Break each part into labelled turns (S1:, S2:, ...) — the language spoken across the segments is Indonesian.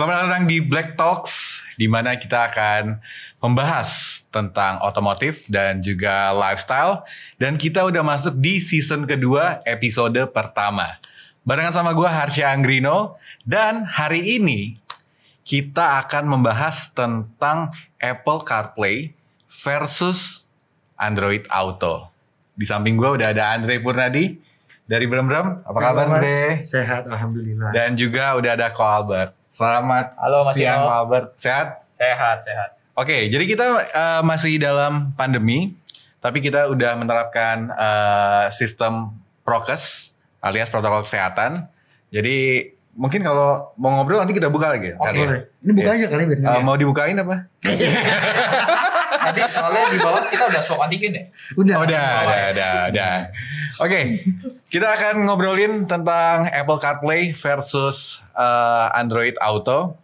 S1: Selamat datang di Black Talks, di mana kita akan membahas tentang otomotif dan juga lifestyle. Dan kita udah masuk di season kedua, episode pertama. Barengan sama gue Harsha Anggrino. Dan hari ini kita akan membahas tentang Apple CarPlay versus Android Auto. Di samping gue udah ada Andre Purnadi dari Brem Brem. Apa kabar Andre?
S2: Sehat, alhamdulillah.
S1: Dan juga udah ada Ko Albert. Selamat
S3: Halo Mas
S1: siang. Ko Albert. Sehat?
S3: Sehat, sehat.
S1: Oke, jadi kita eh, masih dalam pandemi, tapi kita udah menerapkan eh, sistem prokes alias protokol kesehatan. Jadi mungkin kalau mau ngobrol nanti kita buka lagi.
S3: Oke,
S1: kali ya.
S2: Ini buka
S1: Iya.
S2: aja kali biar nggak-
S1: mau dibukain apa?
S3: Tadi soalnya di bawah kita udah swab antigen ya.
S2: Udah.
S1: Oh, udah, udah, udah, udah. Oke, kita akan ngobrolin tentang Apple CarPlay versus eh, Android Auto.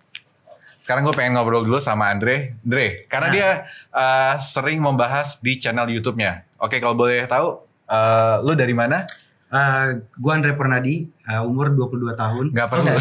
S1: Sekarang gue pengen ngobrol dulu sama Andre, Andre, karena
S2: Nah.
S1: dia eh, sering membahas di channel YouTube-nya. Oke, kalau boleh tahu, eh, lu dari mana?
S2: Eh, gua Andre Pernadi, eh, umur 22 tahun.
S1: Nggak perlu.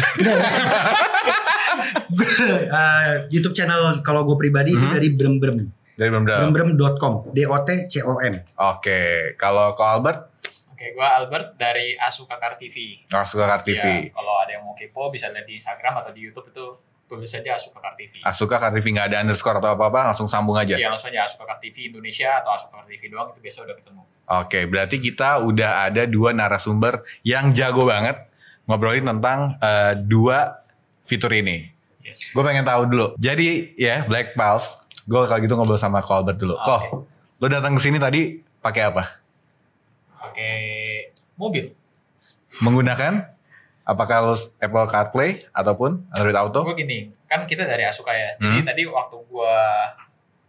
S2: Eh, YouTube channel kalau gue pribadi itu
S1: Mhm.
S2: dari Brembrem.
S1: Dari belum
S2: Brembrem.com. D O T C O M.
S1: Oke, kalau ko Albert,
S3: Oke, gua Albert dari Asuka Car TV.
S1: oh, suka Car TV.
S3: Ya, kalau ada yang mau kepo bisa lihat di Instagram atau di YouTube itu tulis saja Asuka Car TV.
S1: Asuka Car TV nggak ada underscore atau apa-apa, langsung sambung aja.
S3: Iya, langsung aja Asuka Car TV Indonesia atau Asuka Car TV doang itu biasa udah ketemu.
S1: Oke, berarti kita udah ada dua narasumber yang jago banget ngobrolin tentang eh, dua fitur ini.
S3: Yes.
S1: Gue pengen tahu dulu. Jadi ya Black Pulse, gue kalau gitu ngobrol sama Colbert dulu.
S3: Oke.
S1: Kok, lo datang ke sini tadi pakai apa?
S3: Oke, mobil.
S1: Menggunakan apakah lo Apple CarPlay ataupun Android Auto?
S3: Gue gini, kan kita dari Asuka ya. Jadi
S1: Hmm.
S3: tadi waktu gua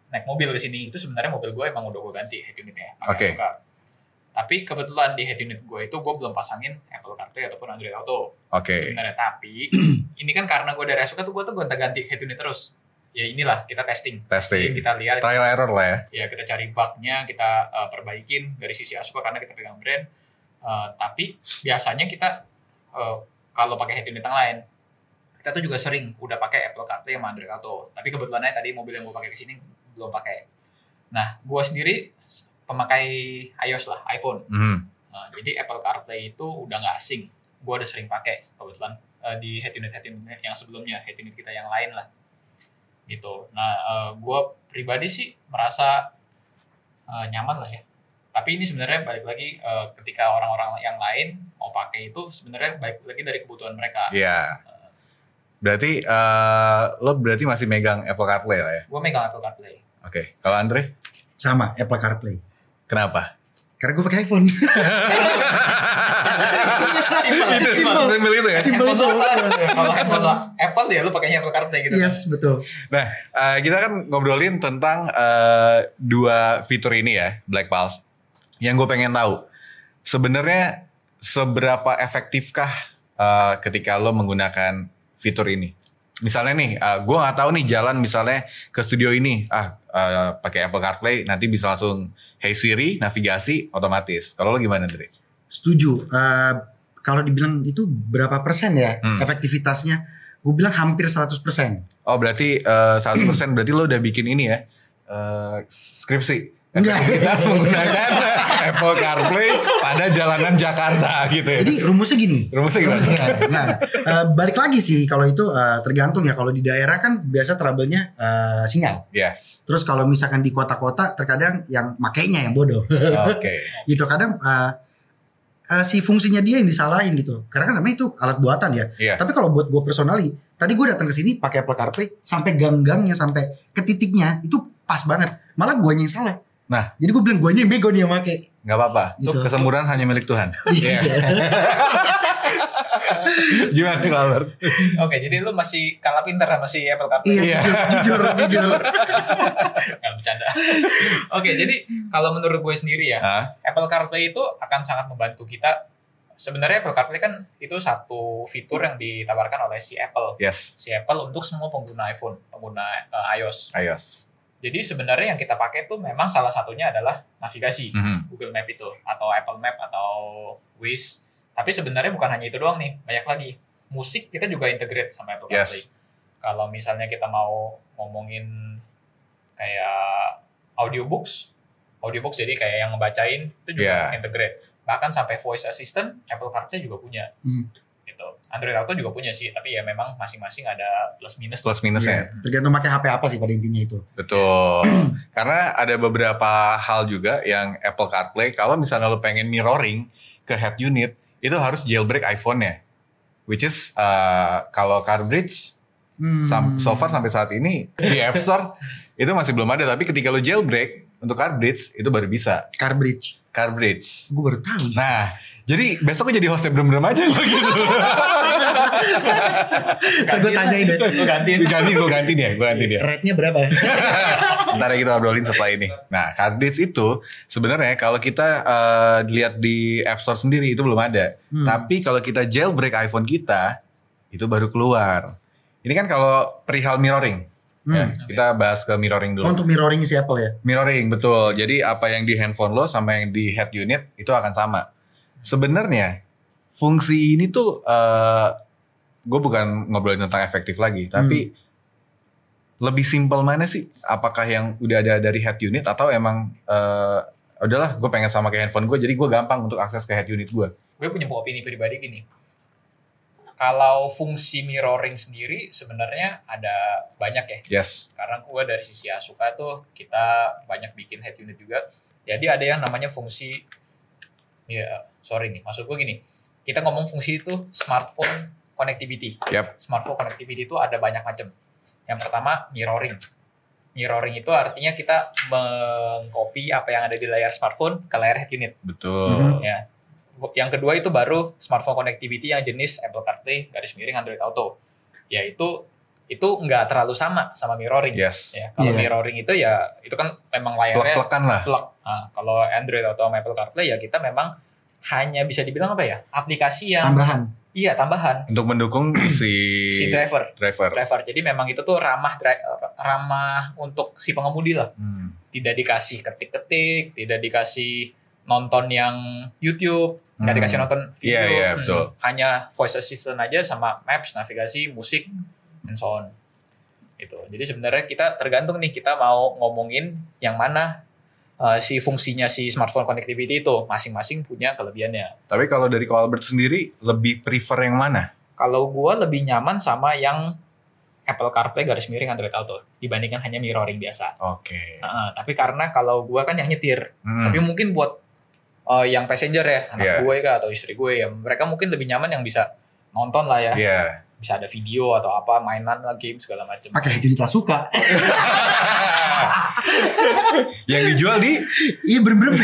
S3: naik mobil ke sini itu sebenarnya mobil gue emang udah gue ganti head unitnya pakai
S1: Oke.
S3: Asuka. Tapi kebetulan di head unit gue itu gue belum pasangin Apple CarPlay ataupun Android Auto.
S1: Oke.
S3: sebenarnya tapi ini kan karena gue dari Asuka tuh gue tuh gonta-ganti head unit terus ya inilah kita testing Jadi
S1: Testing.
S3: kita lihat
S1: Trial error lah ya.
S3: ya kita cari bugnya kita uh, perbaikin dari sisi Asuka karena kita pegang brand Uh, tapi biasanya kita uh, kalau pakai head unit yang lain kita tuh juga sering udah pakai Apple CarPlay sama Android Auto tapi kebetulannya tadi mobil yang gue pakai ke sini belum pakai nah gue sendiri pemakai iOS lah iPhone
S1: Mhm.
S3: Nah, jadi Apple CarPlay itu udah nggak asing. Gue udah sering pakai kebetulan di head unit head unit yang sebelumnya, head unit kita yang lain lah. Gitu. Nah, gue pribadi sih merasa eh, nyaman lah ya. Tapi ini sebenarnya balik lagi eh, ketika orang-orang yang lain mau pakai itu sebenarnya balik lagi dari kebutuhan mereka.
S1: Iya. Berarti eh, lo berarti masih megang Apple CarPlay lah ya.
S3: Gue megang Apple CarPlay.
S1: Oke. Kalau Andre,
S2: Sama Apple CarPlay.
S1: kenapa?
S2: Karena gue pakai iPhone.
S3: Simpel,
S1: itu
S3: simpel.
S1: itu ya.
S2: Simpel itu.
S3: Kalau lo Apple ya lu pakainya Apple CarPlay gitu. kan?
S2: yes, betul.
S1: Nah, eh, kita kan ngobrolin tentang eh, dua fitur ini ya, Black Pulse. Yang gue pengen tahu, sebenarnya seberapa efektifkah eh, ketika lo menggunakan fitur ini? Misalnya nih, gue nggak tahu nih jalan misalnya ke studio ini, ah eh, pakai Apple CarPlay, nanti bisa langsung Hey Siri, navigasi otomatis. Kalau lo gimana, Dre?
S2: Setuju. Eh, kalau dibilang itu berapa persen ya
S1: Hmm.
S2: efektivitasnya? Gue bilang hampir 100 persen.
S1: Oh berarti eh, 100% berarti lo udah bikin ini ya, eh, skripsi.
S2: Enggak.
S1: Efektivitas menggunakan Apple CarPlay pada jalanan Jakarta gitu ya.
S2: Jadi rumusnya gini.
S1: Rumusnya gimana?
S2: Nah, eh, balik lagi sih kalau itu eh, tergantung ya. Kalau di daerah kan biasa trouble-nya eh, sinyal.
S1: Yes.
S2: Terus kalau misalkan di kota-kota terkadang yang makainya yang bodoh.
S1: Oke.
S2: gitu kadang eh, eh, si fungsinya dia yang disalahin gitu. Karena kan namanya itu alat buatan ya.
S1: Iya.
S2: Tapi kalau buat gue personally, tadi gue datang ke sini pakai Apple CarPlay sampai gang-gangnya sampai ke titiknya itu pas banget. Malah guanya yang salah.
S1: Nah.
S2: jadi gue bilang guanya yang bego nih yang make.
S1: Nggak apa-apa.
S2: Gitu.
S1: Kesemburan hanya milik Tuhan.
S2: Iya.
S1: Gimana kalau Albert?
S3: Oke, jadi lu masih kalah pinter sama si Apple CarPlay.
S2: Iya,
S1: Iya.
S2: jujur, jujur, jujur.
S3: Nggak bercanda. Oke, jadi kalau menurut gue sendiri ya? Apple CarPlay itu akan sangat membantu kita. Sebenarnya Apple CarPlay kan itu satu fitur yang ditawarkan oleh si Apple.
S1: Yes.
S3: Si Apple untuk semua pengguna iPhone, pengguna eh, iOS.
S1: iOS.
S3: Jadi sebenarnya yang kita pakai itu memang salah satunya adalah navigasi.
S1: Mhm.
S3: Google Map itu atau Apple Map atau Waze. Tapi sebenarnya bukan hanya itu doang nih, banyak lagi. Musik kita juga integrate sama Apple
S1: Yes.
S3: CarPlay. Kalau misalnya kita mau ngomongin kayak audiobooks, audiobooks jadi kayak yang ngebacain itu juga
S1: Iya.
S3: integrate. Bahkan sampai voice assistant Apple CarPlay juga punya.
S2: Hmm.
S3: Android Auto juga punya sih, tapi ya memang masing-masing ada plus minus.
S1: Plus minusnya.
S2: Iya, tergantung pakai HP apa sih pada intinya itu.
S1: Betul. Karena ada beberapa hal juga yang Apple CarPlay kalau misalnya lo pengen mirroring ke head unit itu harus jailbreak iPhone-nya. Which is uh, kalau CarBridge
S2: Hmm.
S1: sam- so far sampai saat ini di App Store itu masih belum ada tapi ketika lo jailbreak untuk CarBridge itu baru bisa
S2: Car Bridge.
S1: CarBridge.
S2: Gue baru tahu.
S1: Nah, jadi besok gue jadi hostnya berem-berem aja gue gitu.
S2: gue tanyain deh.
S3: Gue gantiin.
S1: ganti gue ganti dia, gue ganti dia.
S2: Rate-nya berapa?
S1: Ntar kita obrolin setelah ini. Nah, Carddace itu sebenarnya kalau kita eh, lihat di App Store sendiri itu belum ada.
S2: Hmm.
S1: Tapi kalau kita jailbreak iPhone kita itu baru keluar. Ini kan kalau perihal mirroring. Ya,
S2: Hmm.
S1: kita bahas ke mirroring
S2: Oh,
S1: dulu.
S2: untuk mirroring si Apple ya?
S1: Mirroring betul. Jadi apa yang di handphone lo sama yang di head unit itu akan sama. Sebenarnya fungsi ini tuh gue bukan ngobrolin tentang efektif lagi, tapi lebih simpel mana sih? Apakah yang udah ada dari head unit atau emang eh, udahlah gue pengen sama kayak handphone gue, jadi gue gampang untuk akses ke head unit gue.
S3: gue punya opini pribadi gini. Kalau fungsi mirroring sendiri sebenarnya ada banyak ya.
S1: Yes.
S3: Karena gue dari sisi Asuka tuh kita banyak bikin head unit juga. Jadi ada yang namanya fungsi ya sorry nih maksud gue gini. Kita ngomong fungsi itu smartphone connectivity.
S1: Yap.
S3: Smartphone connectivity itu ada banyak macam. Yang pertama mirroring. Mirroring itu artinya kita mengcopy apa yang ada di layar smartphone ke layar head unit.
S1: Betul.
S3: Ya. Yang kedua itu baru smartphone connectivity yang jenis Apple CarPlay garis miring Android Auto. Ya itu itu nggak terlalu sama sama mirroring.
S1: Yes.
S3: Ya, kalau
S2: Iya.
S3: mirroring itu ya itu kan memang layarnya
S1: lah.
S3: plug. Nah, kalau Android Auto sama Apple CarPlay ya kita memang hanya bisa dibilang apa ya? Aplikasi yang
S2: Tambahan.
S3: iya tambahan
S1: Untuk mendukung si,
S3: si driver.
S1: driver.
S3: Driver. Jadi memang itu tuh ramah ramah untuk si pengemudi lah.
S1: Hmm.
S3: Tidak dikasih ketik-ketik, tidak dikasih nonton yang YouTube, nggak
S1: Hmm.
S3: dikasih nonton video.
S1: Iya, iya,
S3: Hmm.
S1: betul.
S3: Hanya voice assistant aja sama maps, navigasi, musik, and so on. Gitu. Jadi sebenarnya kita tergantung nih kita mau ngomongin yang mana uh, si fungsinya si smartphone connectivity itu masing-masing punya kelebihannya.
S1: Tapi kalau dari Albert sendiri lebih prefer yang mana?
S3: Kalau gua lebih nyaman sama yang Apple CarPlay garis miring Android Auto dibandingkan hanya mirroring biasa.
S1: Oke.
S3: Nah, tapi karena kalau gua kan yang nyetir,
S1: Hmm.
S3: tapi mungkin buat uh, yang passenger ya, anak
S1: Iya.
S3: gue kah atau istri gue ya, mereka mungkin lebih nyaman yang bisa nonton lah ya,
S1: Iya.
S3: bisa ada video atau apa, mainan lah, game segala macam.
S2: Pakai lah suka.
S1: yang dijual di
S2: Iya bener-bener.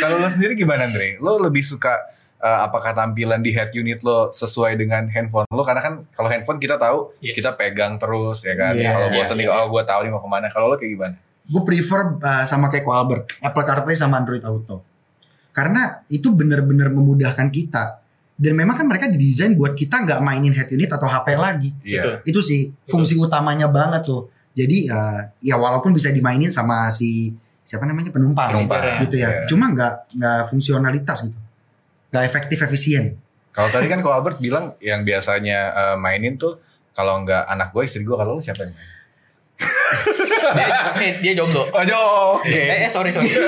S1: Kalau lo sendiri gimana Andre? Lo lebih suka uh, apakah tampilan di head unit lo sesuai dengan handphone lo? Karena kan kalau handphone kita tahu
S3: Yes.
S1: kita pegang terus ya kan.
S2: Iya,
S1: kalau bosan
S3: iya,
S1: nih, oh gue tahu nih mau ke mana. Kalau lo kayak gimana?
S2: Gue prefer uh, sama kayak Ko Albert, Apple CarPlay sama Android Auto. Karena itu bener-bener memudahkan kita. Dan memang kan mereka didesain buat kita nggak mainin head unit atau HP lagi.
S1: Iya.
S2: Itu sih fungsi utamanya banget tuh. Jadi uh, ya walaupun bisa dimainin sama si siapa namanya penumpang,
S1: Penumpang,
S2: gitu ya.
S1: iya.
S2: Cuma nggak nggak fungsionalitas gitu. Nggak efektif efisien.
S1: Kalau tadi kan kalau Albert bilang yang biasanya uh, mainin tuh kalau nggak anak gue istri gue kalau lo siapa yang main?
S3: Dia, eh, dia jomblo.
S1: Oh, jo- oke.
S3: Eh, eh, sorry sorry.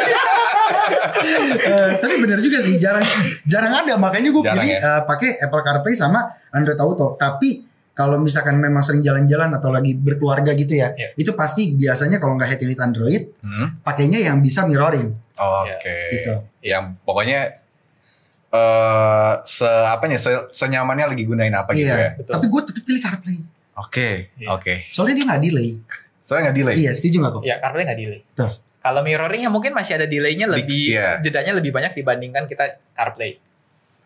S2: Eh, tapi bener juga sih jarang jarang ada makanya gue pilih
S1: ya?
S2: eh, pakai Apple CarPlay sama Android Auto. Tapi kalau misalkan memang sering jalan-jalan atau lagi berkeluarga gitu ya,
S3: Iya.
S2: itu pasti biasanya kalau nggak head unit Android,
S1: Hmm?
S2: pakainya yang bisa mirroring
S1: Oh. Oke.
S2: gitu.
S1: Yang pokoknya eh se apanya se, senyamannya lagi gunain apa gitu
S2: Iya.
S1: ya.
S3: Betul.
S2: Tapi gue tetap pilih CarPlay.
S1: Oke.
S3: Iya.
S1: Oke.
S2: Soalnya dia nggak delay.
S1: Soalnya nggak delay.
S2: Iya, setuju nggak kok?
S3: ya, karena nggak delay.
S2: Terus?
S3: Kalau mirroring ya mungkin masih ada delaynya
S1: Dik-
S3: lebih
S1: iya.
S3: jedanya lebih banyak dibandingkan kita CarPlay.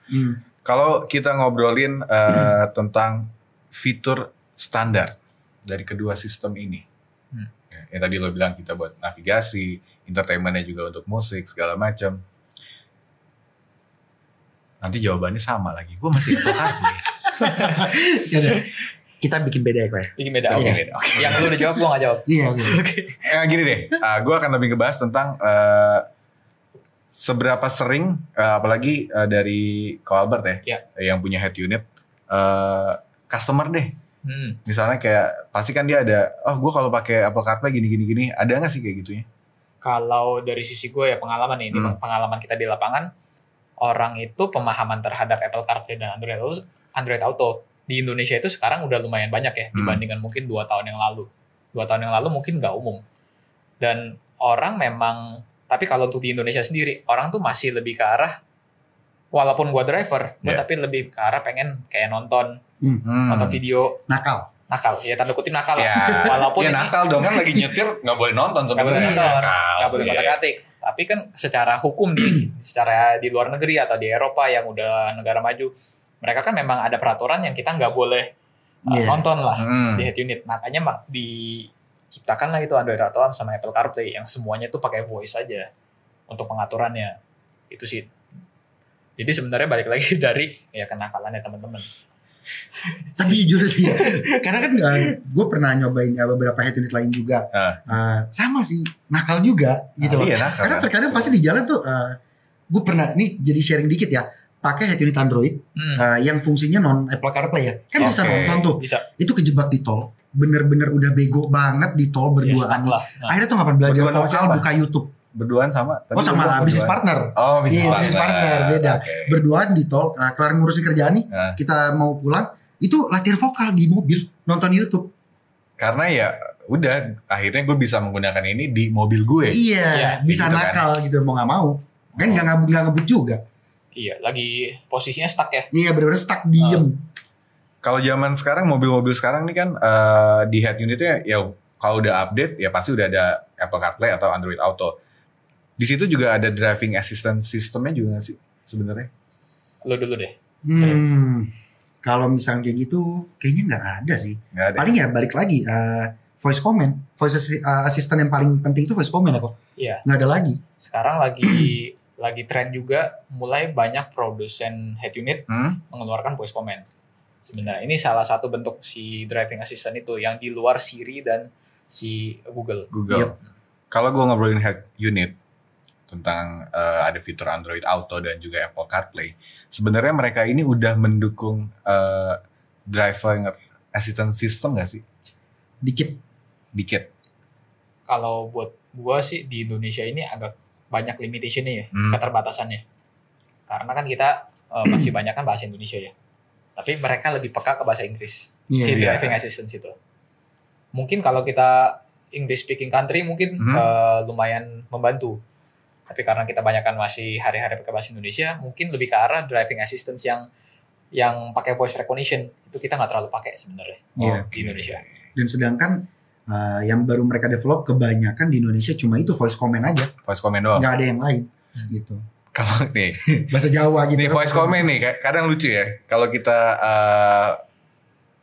S2: Hmm.
S1: Kalau kita ngobrolin eh, tentang fitur standar dari kedua sistem ini,
S3: Hmm.
S1: Ya, yang tadi lo bilang kita buat navigasi, entertainmentnya juga untuk musik segala macam. Nanti jawabannya sama lagi. Gue masih Apple CarPlay.
S2: Kita bikin beda ya kok ya.
S3: Bikin beda.
S1: Oke,
S3: Oke.
S1: beda. Oke.
S3: Yang lu udah jawab gua nggak jawab.
S2: Iya, oke.
S1: Eh, gini deh, gue akan lebih ngebahas tentang eh, seberapa sering, eh, apalagi eh, dari Ko Albert ya,
S3: Ya.
S1: yang punya head unit, eh, customer deh.
S3: Hmm.
S1: Misalnya kayak pasti kan dia ada, oh gue kalau pakai Apple CarPlay gini gini gini, ada nggak sih kayak gitunya?
S3: Kalau dari sisi gue ya pengalaman nih, ini
S1: Hmm.
S3: pengalaman kita di lapangan, orang itu pemahaman terhadap Apple CarPlay dan Android Auto, Android Auto di Indonesia itu sekarang udah lumayan banyak ya
S1: Hmm.
S3: dibandingkan mungkin dua tahun yang lalu. Dua tahun yang lalu mungkin nggak umum. Dan orang memang, tapi kalau untuk di Indonesia sendiri, orang tuh masih lebih ke arah, walaupun gua driver, gua
S1: Yeah.
S3: tapi lebih ke arah pengen kayak nonton,
S1: Hmm.
S3: nonton video
S2: Nakal.
S3: nakal, ya tanda kutip nakal
S1: Ya,
S3: lah. Walaupun
S1: ya
S3: ini-
S1: nakal dong kan lagi nyetir nggak boleh nonton
S3: nggak boleh
S1: sebenarnya.
S3: nonton,
S1: Nakal.
S3: nggak boleh
S1: Iya.
S3: kotak-katik. Tapi kan secara hukum di secara di luar negeri atau di Eropa yang udah negara maju, mereka kan memang ada peraturan yang kita nggak boleh uh,
S2: Iya.
S3: nonton lah
S1: Hmm.
S3: di head unit. Makanya mak diciptakan lah itu Android Auto sama Apple CarPlay yang semuanya tuh pakai voice aja untuk pengaturannya. Itu sih. Jadi sebenarnya balik lagi dari ya kenakalannya teman-teman.
S2: Tapi jujur sih ya, karena kan gue pernah nyobain ya, beberapa head unit lain juga,
S1: Ah.
S2: Eh, sama sih nakal juga gitu
S1: Ah, iya, nakal,
S2: karena
S1: kan?
S2: terkadang pasti di jalan tuh, gue pernah nih jadi sharing dikit ya, pakai head unit Android
S3: Hmm,
S2: eh, yang fungsinya non Apple CarPlay ya, kan bisa
S1: Oke.
S2: nonton tuh,
S3: bisa
S2: itu kejebak di tol, bener-bener udah bego banget di tol
S3: ya,
S2: berduaan.
S3: lah. Nah,
S2: Akhirnya tuh ngapain belajar vokal buka YouTube.
S1: Berduaan sama. tadi
S2: Oh sama bisnis partner.
S1: Oh, bisnis
S2: Iya,
S1: partner.
S2: bisnis partner, beda.
S1: Oke.
S2: Berduaan di tol, eh, kelar ngurusin kerjaan nih,
S1: Nah.
S2: kita mau pulang, itu latihan vokal di mobil, nonton YouTube.
S1: Karena ya udah akhirnya gue bisa menggunakan ini di mobil gue.
S2: Iya,
S3: Iya,
S2: bisa
S1: gitu kan.
S2: nakal gitu mau nggak mau. Kan
S1: Oh.
S2: nggak ngebut nggak ngebut juga.
S3: Iya, lagi posisinya stuck ya.
S2: Iya benar-benar stuck diem.
S1: Kalau zaman sekarang mobil-mobil sekarang nih kan eh, di head unitnya ya kalau udah update ya pasti udah ada Apple CarPlay atau Android Auto. Di situ juga ada driving assistance systemnya juga nggak sih sebenarnya?
S3: Lu dulu deh.
S2: Hmm, kalau misalnya kayak gitu, kayaknya nggak ada sih.
S1: Nggak ada.
S2: Paling ya balik lagi eh, voice comment, voice assi- eh, assistant yang paling penting itu voice comment ya kok.
S3: Iya.
S2: Nggak ada lagi.
S3: sekarang lagi lagi tren juga mulai banyak produsen head unit
S1: Hmm?
S3: mengeluarkan voice command. Sebenarnya ini salah satu bentuk si driving assistant itu yang di luar Siri dan si Google.
S1: Google.
S2: Yep.
S1: Kalau gue ngobrolin head unit tentang eh, ada fitur Android Auto dan juga Apple CarPlay, sebenarnya mereka ini udah mendukung eh, driving assistance system nggak sih?
S2: Dikit.
S1: Dikit.
S3: Kalau buat gua sih di Indonesia ini agak banyak limitationnya ya,
S1: Hmm.
S3: keterbatasannya. Karena kan kita eh, masih banyak kan bahasa Indonesia ya. Tapi mereka lebih peka ke bahasa Inggris.
S2: Iya.
S3: si
S1: Iya.
S3: driving assistance itu. Mungkin kalau kita English speaking country mungkin
S1: Mhm.
S3: eh, lumayan membantu. Tapi karena kita banyakkan masih hari-hari pakai bahasa Indonesia, mungkin lebih ke arah driving assistance yang yang pakai voice recognition itu kita nggak terlalu pakai sebenarnya
S2: Iya.
S3: di Indonesia.
S2: Dan sedangkan eh, yang baru mereka develop kebanyakan di Indonesia cuma itu voice comment aja,
S1: Voice comment doang.
S2: nggak ada yang lain.
S3: Hmm.
S2: Gitu.
S1: Kalau nih,
S2: Bahasa Jawa gitu.
S1: nih voice comment nih, ka- kadang lucu ya. Kalau kita eh,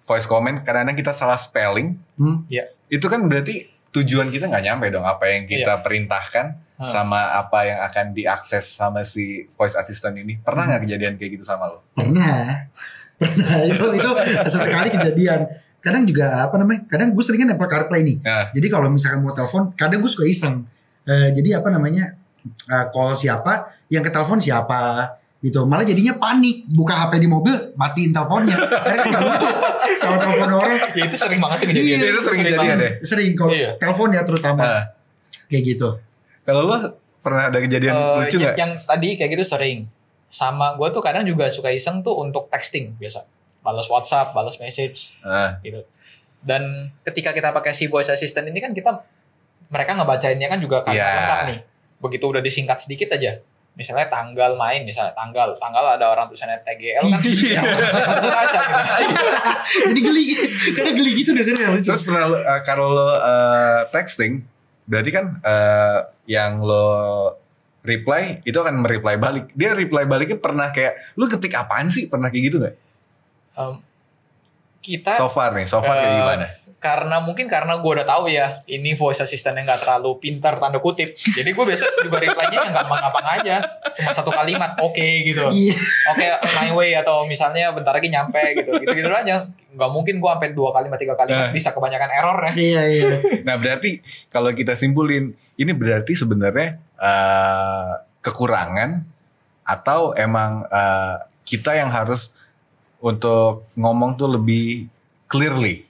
S1: voice comment, kadang-kadang kita salah spelling,
S2: Hmm.
S1: itu kan berarti tujuan kita nggak nyampe dong apa yang kita perintahkan
S3: Hmm.
S1: sama apa yang akan diakses sama si voice assistant ini. Pernah nggak kejadian kayak gitu sama lo?
S2: Pernah. Pernah itu itu sesekali kejadian. Kadang juga apa namanya? Kadang gue sering kan Apple CarPlay nih.
S1: Nah.
S2: Jadi kalau misalkan mau telepon, kadang gue suka iseng. Eh, jadi apa namanya? eh, call siapa, yang ke telepon siapa gitu. Malah jadinya panik, buka HP di mobil, matiin teleponnya. Karena kan gak lucu sama telepon orang.
S3: Ya itu sering banget sih kejadian.
S2: Iya,
S1: itu sering kejadian deh.
S2: Sering kalau
S3: Iya.
S2: telepon ya terutama
S1: Nah,
S2: kayak gitu.
S1: kalau lo pernah ada kejadian
S3: Eh,
S1: lucu
S3: yang,
S1: nggak?
S3: yang tadi kayak gitu sering. Sama gue tuh kadang juga suka iseng tuh untuk texting biasa. Balas WhatsApp, balas message.
S1: Nah,
S3: gitu. Dan ketika kita pakai si voice assistant ini kan kita mereka ngebacainnya kan juga kan
S1: Iya.
S3: lengkap nih. Begitu udah disingkat sedikit aja. Misalnya tanggal main, misalnya tanggal, tanggal ada orang tulisannya TGL kan,
S2: Iya.
S3: langsung baca gitu.
S2: Jadi geli gitu. Karena geli gitu dengernya lucu.
S1: terus pernah lo- eh, kalau lo eh, texting, berarti kan eh, yang lo reply itu akan mereply balik. Dia reply baliknya pernah kayak, lu ketik apaan sih? Pernah kayak gitu nggak?
S3: Em, kita
S1: So far nih, so far kayak
S3: Eh,
S1: gimana?
S3: karena mungkin karena gue udah tahu ya ini voice assistant yang nggak terlalu pintar tanda kutip. Jadi gue biasa juga reply-nya yang gampang-gampang aja. Cuma satu kalimat oke gitu.
S2: Iya.
S3: oke my way atau misalnya bentar lagi nyampe gitu. Gitu gitu aja. Nggak mungkin gue sampai dua kalimat tiga kalimat bisa kebanyakan error ya.
S2: Iya, iya.
S1: Nah berarti kalau kita simpulin, ini berarti sebenarnya eh, kekurangan atau emang eh, kita yang harus untuk ngomong tuh lebih clearly.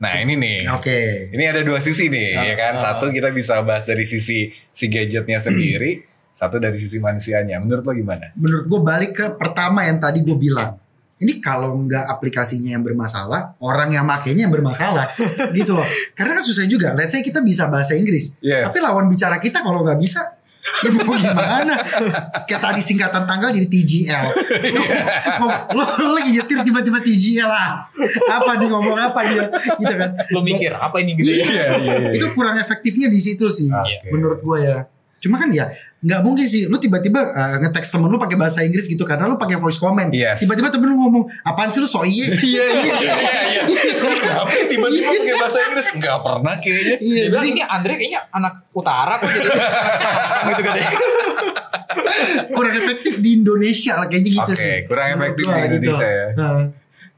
S1: Nah ini nih,
S2: Oke.
S1: ini ada dua sisi nih,
S3: Ah,
S1: ya kan?
S3: ah.
S1: Satu kita bisa bahas dari sisi si gadgetnya sendiri, satu dari sisi manusianya. Menurut lo gimana?
S2: Menurut gue balik ke pertama yang tadi gue bilang. Ini kalau nggak aplikasinya yang bermasalah, orang yang makainya yang bermasalah, gitu loh. Karena kan susah juga. Let's say kita bisa bahasa Inggris,
S1: Yes.
S2: tapi lawan bicara kita kalau nggak bisa, ya mau gimana? Kayak tadi singkatan tanggal jadi TGL. Lo, lo, lo lagi nyetir tiba-tiba TGL lah. Apa nih ngomong apa dia? Gitu kan.
S3: Lo mikir apa ini gitu ya?
S1: Iya, iya, iya.
S2: Itu kurang efektifnya di situ sih.
S1: Oke.
S2: Menurut gue ya. Cuma kan ya nggak mungkin sih lu tiba-tiba uh, nge-text temen lu pakai bahasa Inggris gitu karena lu pakai voice comment.
S1: Yes.
S2: Tiba-tiba temen lu ngomong, "Apaan sih lu so iye?"
S1: Iya, iya, iya, iya. Kenapa tiba-tiba pakai bahasa Inggris? Nggak pernah kayaknya.
S2: Iya,
S3: Dia bilang
S2: jadi
S3: ini Andre kayaknya anak utara kok jadi gitu kan ya.
S2: kurang efektif di Indonesia lah kayaknya gitu
S1: Oke,
S2: sih.
S1: kurang
S2: Menurut
S1: efektif di Indonesia ya.
S2: Nah,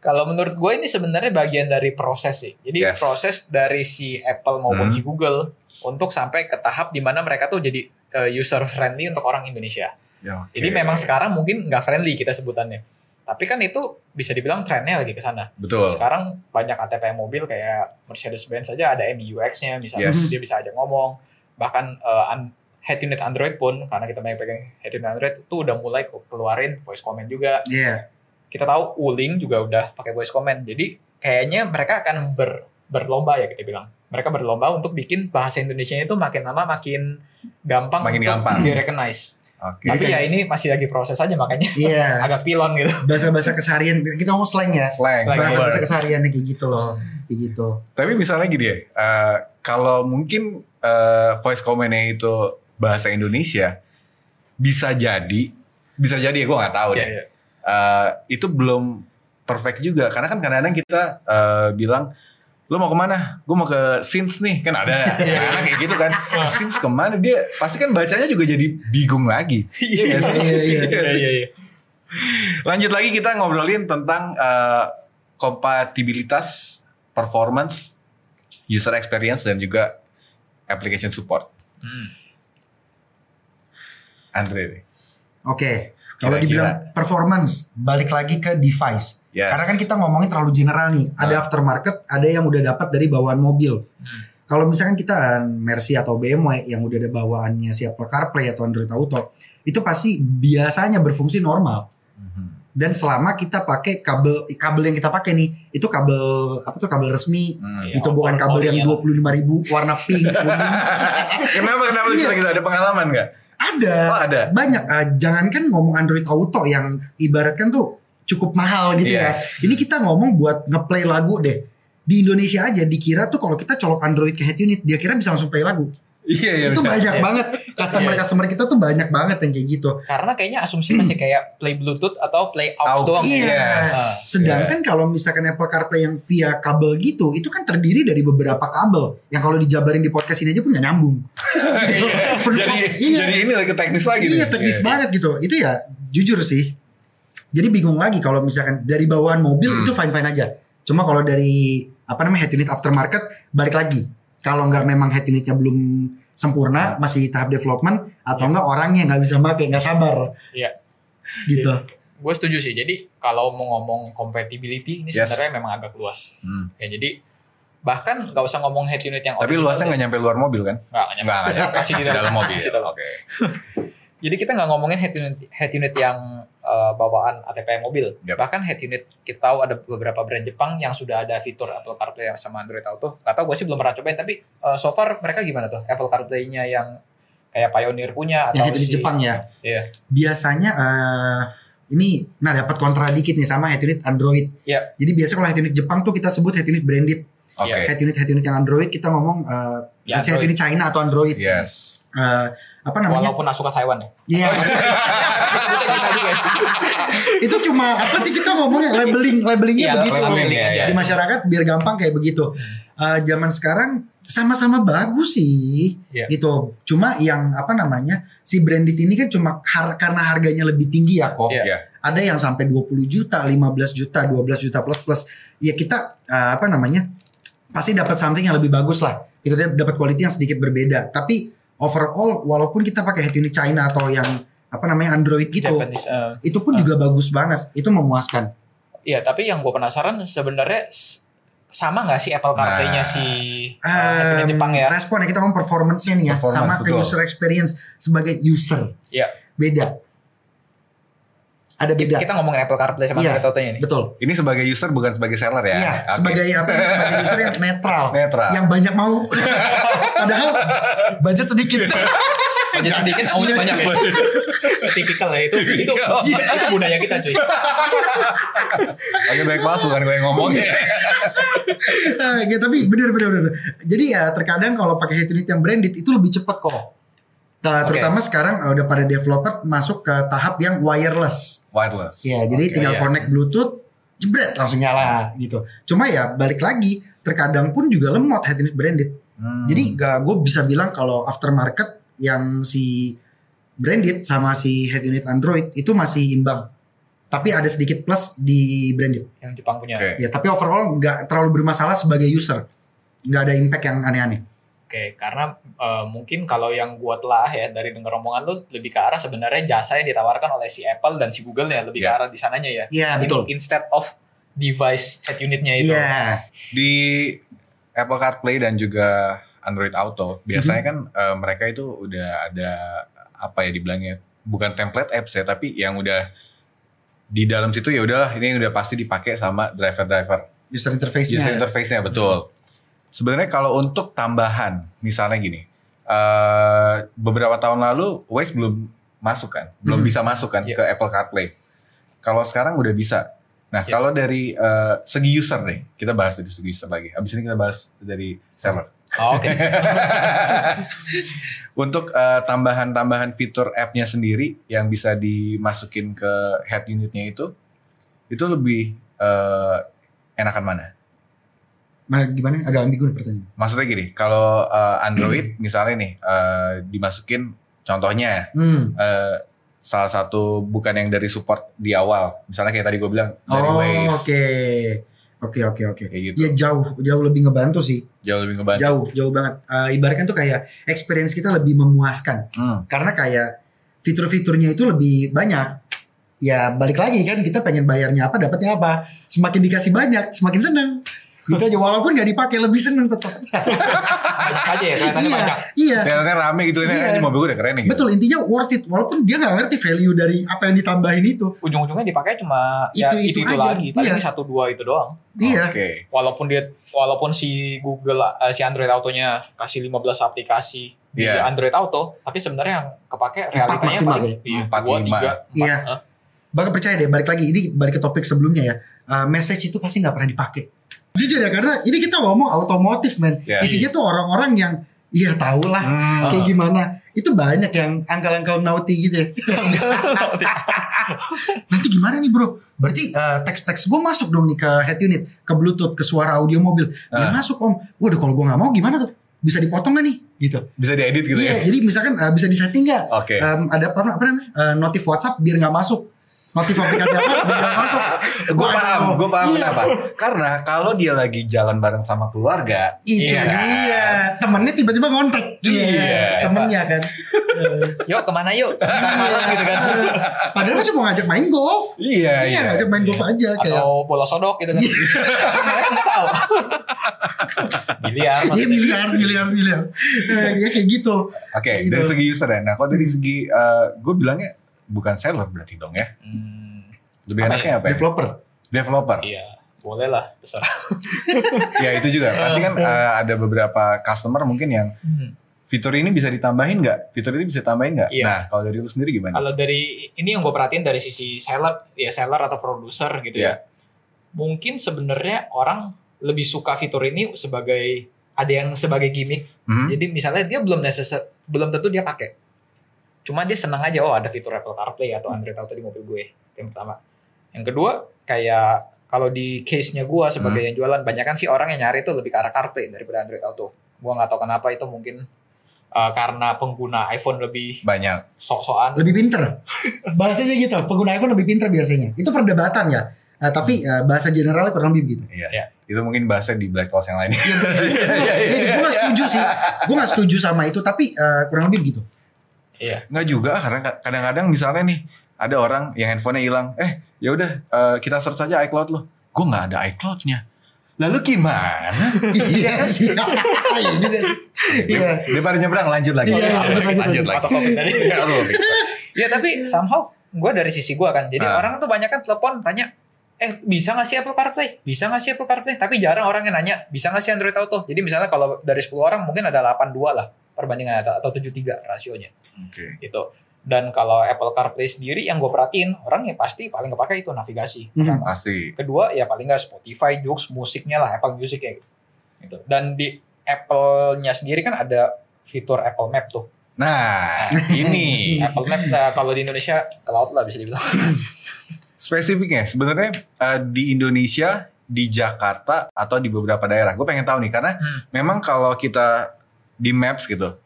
S3: Kalau menurut gue ini sebenarnya bagian dari proses sih. Jadi
S1: Yes.
S3: proses dari si Apple maupun
S1: Hmm.
S3: si Google untuk sampai ke tahap di mana mereka tuh jadi user friendly untuk orang Indonesia.
S1: Ya, oke.
S3: Jadi memang sekarang mungkin nggak friendly kita sebutannya. Tapi kan itu bisa dibilang trennya lagi ke sana.
S1: betul.
S3: Sekarang banyak ATP mobil kayak Mercedes-Benz saja ada MBUX-nya misalnya
S1: Yes.
S3: dia bisa ajak ngomong. Bahkan an- head unit Android pun karena kita banyak pegang head unit Android itu udah mulai ke- keluarin voice comment juga.
S2: Iya.
S3: Kita tahu Uling juga udah pakai voice comment. Jadi kayaknya mereka akan ber, berlomba ya kita bilang. Mereka berlomba untuk bikin bahasa Indonesia itu makin lama makin gampang
S1: Makin
S3: untuk
S1: gampang.
S3: di-recognize.
S1: Oke.
S3: Tapi
S2: Jadi
S3: ya ini masih lagi proses aja makanya
S2: Iya.
S3: agak pilon gitu.
S2: Bahasa-bahasa keseharian kita ngomong slang ya.
S1: Slang.
S2: Bahasa-bahasa
S1: word.
S2: kesehariannya kayak gitu loh. Kayak gitu.
S1: Tapi misalnya gini ya, eh, kalau mungkin eh, voice comment-nya itu bahasa Indonesia, bisa jadi, bisa jadi ya gue nggak tahu
S3: Iya,
S1: deh.
S3: iya.
S1: Eh, itu belum perfect juga, karena kan kadang-kadang kita eh, bilang, lo mau ke mana? Gue mau ke Sins nih, kan ada
S3: Iya,
S1: anak kayak gitu kan. Ke Sins ke mana? Dia pasti kan bacanya juga jadi bingung lagi. Iya sih?
S2: Iya, iya.
S3: Iya, iya, iya.
S1: Lanjut lagi kita ngobrolin tentang eh, kompatibilitas, performance, user experience dan juga application support.
S3: Hmm.
S1: Andre.
S2: Oke. Kalau dibilang performance, balik lagi ke device.
S1: Yes.
S2: Karena kan kita ngomongin terlalu general nih. Ada
S1: Ah.
S2: aftermarket, ada yang udah dapat dari bawaan mobil.
S3: Hmm.
S2: Kalau misalkan kita eh, Mercy atau BMW yang udah ada bawaannya si Apple CarPlay atau Android Auto, itu pasti biasanya berfungsi normal.
S1: Mhm.
S2: Dan selama kita pakai kabel kabel yang kita pakai nih, itu kabel apa tuh kabel resmi.
S1: Hmm.
S3: Iya.
S2: itu bukan kabel yang
S3: original.
S2: 25.000 ribu warna pink kuning.
S1: Kenapa kenapa lu
S2: Iya.
S1: cerita gitu? Ada pengalaman nggak?
S2: Ada
S1: Oh ada.
S2: banyak ah, jangankan ngomong Android Auto yang ibaratkan tuh cukup mahal gitu
S1: Yes.
S2: ya. Ini kita ngomong buat ngeplay lagu deh. Di Indonesia aja dikira tuh kalau kita colok Android ke head unit, dia kira bisa langsung play lagu.
S1: Iya iya.
S2: itu
S1: benar.
S2: banyak
S3: Iya.
S2: banget. Customer-customer kita tuh banyak banget yang kayak gitu.
S3: Karena kayaknya asumsi masih kayak play Bluetooth atau play aux
S1: Aux,
S3: doang.
S1: iya.
S2: Iya.
S1: Yes.
S2: Sedangkan kalau misalkan Apple CarPlay yang via kabel gitu, itu kan terdiri dari beberapa kabel yang kalau dijabarin di podcast ini aja pun nggak nyambung.
S1: jadi
S2: Iya.
S1: jadi ini lagi teknis lagi
S2: Iya
S1: nih.
S2: teknis
S1: Iya.
S2: banget gitu. Itu ya jujur sih. Jadi bingung lagi kalau misalkan dari bawaan mobil
S1: Hmm.
S2: itu fine fine aja. Cuma kalau dari apa namanya head unit aftermarket balik lagi. Kalau nggak memang head unitnya belum sempurna, masih tahap development atau enggak orangnya nggak bisa pakai nggak sabar.
S3: Iya.
S2: Gitu.
S3: Gue setuju sih. Jadi kalau mau ngomong compatibility ini
S1: Yes.
S3: sebenarnya memang agak luas.
S1: Hmm.
S3: Ya jadi bahkan nggak usah ngomong head unit yang
S1: Tapi luasnya nggak nyampe luar mobil kan?
S3: nggak nggak nyampe.
S1: Nggak nggak nyampe.
S3: Masih di dalam
S1: mobil.
S3: Dalam.
S1: Oke.
S3: Jadi kita nggak ngomongin head unit head unit yang uh, bawaan ATP mobil.
S1: Yep.
S3: Bahkan head unit kita tahu ada beberapa brand Jepang yang sudah ada fitur Apple CarPlay yang sama Android Auto. Gak tau gue sih belum pernah cobain tapi uh, so far mereka gimana tuh Apple CarPlay-nya yang kayak Pioneer punya
S2: Yang
S3: atau
S2: head unit
S3: si
S2: Jepang ya.
S3: Iya.
S2: Biasanya eh ini nah dapat kontra dikit nih sama head unit Android.
S3: Iya.
S2: Jadi biasa kalau head unit Jepang tuh kita sebut head unit branded.
S1: Oke.
S3: Iya.
S2: Head unit head unit yang Android kita ngomong eh
S3: Ya,
S2: head unit China atau Android.
S1: Yes.
S2: Eh, apa namanya?
S3: Walaupun Asuka Taiwan ya.
S2: Iya.
S3: Ya.
S2: itu cuma apa sih kita ngomongnya labeling labelingnya
S3: Iya,
S2: begitu
S3: labeling aja.
S1: iya.
S2: di masyarakat biar gampang kayak begitu. Eh, zaman sekarang sama-sama bagus sih
S3: Iya.
S2: gitu. Cuma yang apa namanya si branded ini kan cuma har- karena harganya lebih tinggi ya kok.
S3: Iya.
S2: Ada yang sampai 20 juta, 15 juta, 12 juta plus plus. Ya kita eh, apa namanya pasti dapat something yang lebih bagus lah. Itu dia dapat quality yang sedikit berbeda. Tapi overall walaupun kita pakai head unit China atau yang apa namanya Android gitu,
S3: Japanese. uh,
S2: itu pun juga bagus banget. Itu memuaskan.
S3: Iya, tapi yang gue penasaran sebenarnya sama nggak sih Apple CarPlay-nya
S1: Nah.
S3: si uh, head-to-head Jepang ya?
S2: Respon ya kita ngomong performance-nya nih ya,
S1: Performance,
S2: sama ke
S1: betul.
S2: user experience sebagai user.
S3: Iya.
S2: Beda. Ada beda.
S3: Kita ngomongin Apple CarPlay sama
S2: Iya.
S3: Android Auto-nya nih.
S2: Betul.
S1: Ini sebagai user bukan sebagai seller ya?
S2: Iya,
S1: Oke.
S2: sebagai apa? sebagai user yang netral.
S1: Netral.
S2: Yang banyak mau. Padahal budget sedikit.
S3: Aja sedikit, maunya banyak ya. Tipikal ya itu. Itu, itu budaya kita cuy.
S1: Oke baik mas, bukan gue yang ngomong.
S2: Ya, tapi bener bener bener. Jadi ya terkadang kalau pakai head unit yang branded itu lebih cepat kok. Nah, terutama sekarang uh, udah pada developer masuk ke tahap yang wireless.
S1: Wireless.
S2: Ya, jadi
S1: Oke.
S2: tinggal
S3: iya.
S2: connect Bluetooth, jebret langsung nyala gitu. Cuma ya balik lagi, terkadang pun juga lemot head unit branded.
S1: Hmm.
S2: Jadi gak gue bisa bilang kalau aftermarket yang si branded sama si head unit Android itu masih imbang. Tapi ada sedikit plus di branded.
S3: Yang Jepang punya.
S1: Oke.
S2: Ya, tapi overall nggak terlalu bermasalah sebagai user. Nggak ada impact yang aneh-aneh.
S3: Oke, karena eh, mungkin kalau yang gua telah ya dari dengar omongan lu lebih ke arah sebenarnya jasa yang ditawarkan oleh si Apple dan si Google ya lebih
S1: Iya.
S3: ke arah di sananya ya.
S2: Iya, betul.
S3: In- Instead of device head unitnya itu.
S2: Iya,
S1: di Apple CarPlay dan juga Android Auto biasanya kan eh, mereka itu udah ada apa ya dibilangnya bukan template apps ya tapi yang udah di dalam situ ya udah ini udah pasti dipakai sama driver-driver
S2: user interface-nya.
S1: user interface-nya betul. Sebenarnya kalau untuk tambahan misalnya gini eh, beberapa tahun lalu Waze belum masuk kan belum
S2: Mhm.
S1: bisa masuk kan
S3: Iya.
S1: ke Apple CarPlay. Kalau sekarang udah bisa. Nah,
S3: Iya.
S1: kalau dari eh, segi user nih, kita bahas dari segi user lagi. Abis ini kita bahas dari seller.
S3: Oh, Oke.
S1: Untuk eh, tambahan-tambahan fitur app-nya sendiri yang bisa dimasukin ke head unitnya itu, itu lebih eh, enakan mana?
S2: Nah, gimana? Agak ambigu nih pertanyaan.
S1: Maksudnya gini, kalau eh, Android misalnya nih eh, dimasukin, contohnya
S2: Hmm.
S1: eh, salah satu bukan yang dari support di awal, misalnya kayak tadi gue bilang dari
S2: Oh,
S1: Waze,
S2: oke. Oke, oke, oke.
S1: kayak gitu,
S2: Ya jauh, jauh lebih ngebantu sih.
S1: jauh lebih ngebantu.
S2: Jauh, jauh banget. Eh, ibaratkan tuh kayak experience kita lebih memuaskan.
S1: Hmm.
S2: Karena kayak fitur-fiturnya itu lebih banyak. Ya balik lagi kan kita pengen bayarnya apa dapatnya apa. Semakin dikasih banyak semakin seneng. Gitu aja walaupun nggak dipakai lebih seneng tetap.
S3: Aja ya kelihatannya
S2: iya,
S3: banyak.
S2: iya.
S1: Ternyata rame gitu, ini
S2: Iya.
S1: mobil gue udah keren nih. Gitu.
S2: Betul intinya worth it walaupun dia nggak ngerti value dari apa yang ditambahin itu.
S3: Ujung-ujungnya dipakai cuma ya
S2: Itu-
S3: itu
S2: itu
S3: itu,
S2: aja.
S3: lagi. Paling
S2: Iya.
S3: satu dua itu doang.
S2: Iya.
S1: Oke.
S3: Walaupun dia walaupun si Google eh, si Android Autonya kasih 15 aplikasi di
S1: Iya.
S3: Android Auto, tapi sebenarnya yang kepake realitanya paling
S2: ya?
S3: iya,
S1: Empat,
S3: dua,
S1: lima.
S3: tiga, empat.
S2: Iya.
S3: Hah?
S2: Bahkan percaya deh balik lagi ini balik ke topik sebelumnya ya. Eh, message itu pasti nggak pernah dipakai. Jujur ya karena ini kita ngomong otomotif men.
S1: Iya.
S2: Isinya tuh orang-orang yang iya tau lah
S1: Hmm.
S2: kayak gimana. Itu banyak yang angkal-angkal naughty gitu ya. Nanti gimana nih bro? Berarti eh, teks-teks gue masuk dong nih ke head unit, ke bluetooth, ke suara audio mobil. Ya
S1: Ah.
S2: masuk om. Waduh kalau gue nggak mau gimana tuh? Bisa dipotong gak nih? Gitu.
S1: Bisa diedit gitu
S2: iya,
S1: ya?
S2: jadi misalkan eh, bisa disetting nggak?
S1: Oke.
S2: Em, ada apa, apa namanya? Eh, notif WhatsApp biar nggak masuk. Notif aplikasi apa masuk.
S1: Gue paham, gue paham
S2: Iya.
S1: kenapa. Karena kalau dia lagi jalan bareng sama keluarga,
S2: Itu
S3: Iya.
S2: dia. Temennya tiba-tiba ngontek.
S1: Iya.
S2: Temennya kan. Eh,
S3: Yuk ke mana yuk? Malam gitu kan.
S2: Padahal mah cuma ngajak main golf.
S1: iya
S2: Iya,
S1: iya.
S2: ngajak main golf aja kayak.
S3: Atau bola sodok gitu kan. Mereka nggak tahu. Biliar
S2: Iya miliar, miliar. Eh, ya kayak gitu.
S1: Oke,
S2: Gitu.
S1: dari segi user ya. Nah, kalau dari segi, gue bilangnya bukan seller berarti dong ya.
S3: Hmm,
S1: Lebih
S3: Apa
S1: enaknya apa ya?
S2: Developer.
S1: Developer.
S3: iya, boleh lah, terserah.
S1: ya itu juga. Pasti kan eh, ada beberapa customer mungkin yang
S3: Hmm.
S1: fitur ini bisa ditambahin nggak? Fitur ini bisa ditambahin nggak?
S3: Iya.
S1: Nah, kalau dari lu sendiri gimana?
S3: Kalau dari ini yang gue perhatiin dari sisi seller, ya seller atau produser gitu
S1: Iya.
S3: ya. Mungkin sebenarnya orang lebih suka fitur ini sebagai ada yang sebagai gimmick.
S1: Hmm?
S3: Jadi misalnya dia belum necessar, belum tentu dia pakai. Cuma dia senang aja oh ada fitur Apple CarPlay atau Android Auto di mobil gue. Itu Yang pertama. Yang kedua kayak kalau di case-nya gue sebagai yang jualan banyak kan sih orang yang nyari itu lebih ke arah CarPlay daripada Android Auto. Gue nggak tahu kenapa itu mungkin uh, karena pengguna iPhone lebih
S1: Banyak.
S3: sok-sokan.
S2: Lebih pinter. Bahasanya gitu. Pengguna iPhone lebih pinter biasanya. Itu perdebatan ya. Eh, tapi eh, bahasa generalnya kurang lebih begitu.
S1: Iya.
S3: Iya.
S1: Itu mungkin bahasa di Black House yang lain.
S2: Iya, gue gak setuju sih. Gue gak setuju sama itu, tapi eh, kurang lebih begitu.
S3: Iya.
S1: Nggak juga, karena kadang-kadang misalnya nih ada orang yang handphonenya hilang. Eh, ya udah eh, kita search aja iCloud lo. Gue nggak ada iCloud-nya. Lalu gimana?
S2: Iya sih. Iya juga sih. Iya.
S1: Daripada nyebrang lanjut lagi.
S2: Iya,
S1: lanjut,
S2: lanjut,
S1: lanjut,
S2: lanjut.
S1: lagi.
S3: Atau topik tadi.
S1: Iya, lu fix.
S3: Ya tapi somehow gue dari sisi gue kan. Jadi
S1: Ah.
S3: orang tuh banyak kan telepon tanya, eh bisa nggak sih Apple CarPlay? Bisa nggak sih Apple CarPlay? Tapi jarang orang yang nanya, bisa nggak sih Android Auto? Jadi misalnya kalau dari 10 orang mungkin ada 82 lah perbandingan atau, atau 73 rasionya
S1: Oke.
S3: gitu. Dan kalau Apple CarPlay sendiri yang gue perhatiin orang ya pasti paling kepake itu navigasi.
S2: Hmm.
S3: Pertama.
S1: Pasti.
S3: Kedua ya paling nggak Spotify, Joox, musiknya lah Apple Music ya gitu. Dan di Apple-nya sendiri kan ada fitur Apple Map tuh.
S1: Nah, ini
S3: Apple Map nah, kalau di Indonesia ke laut lah bisa dibilang.
S1: spesifiknya sebenarnya eh, di Indonesia, di Jakarta atau di beberapa daerah. Gue pengen tahu nih karena
S3: Hmm.
S1: memang kalau kita di Maps gitu,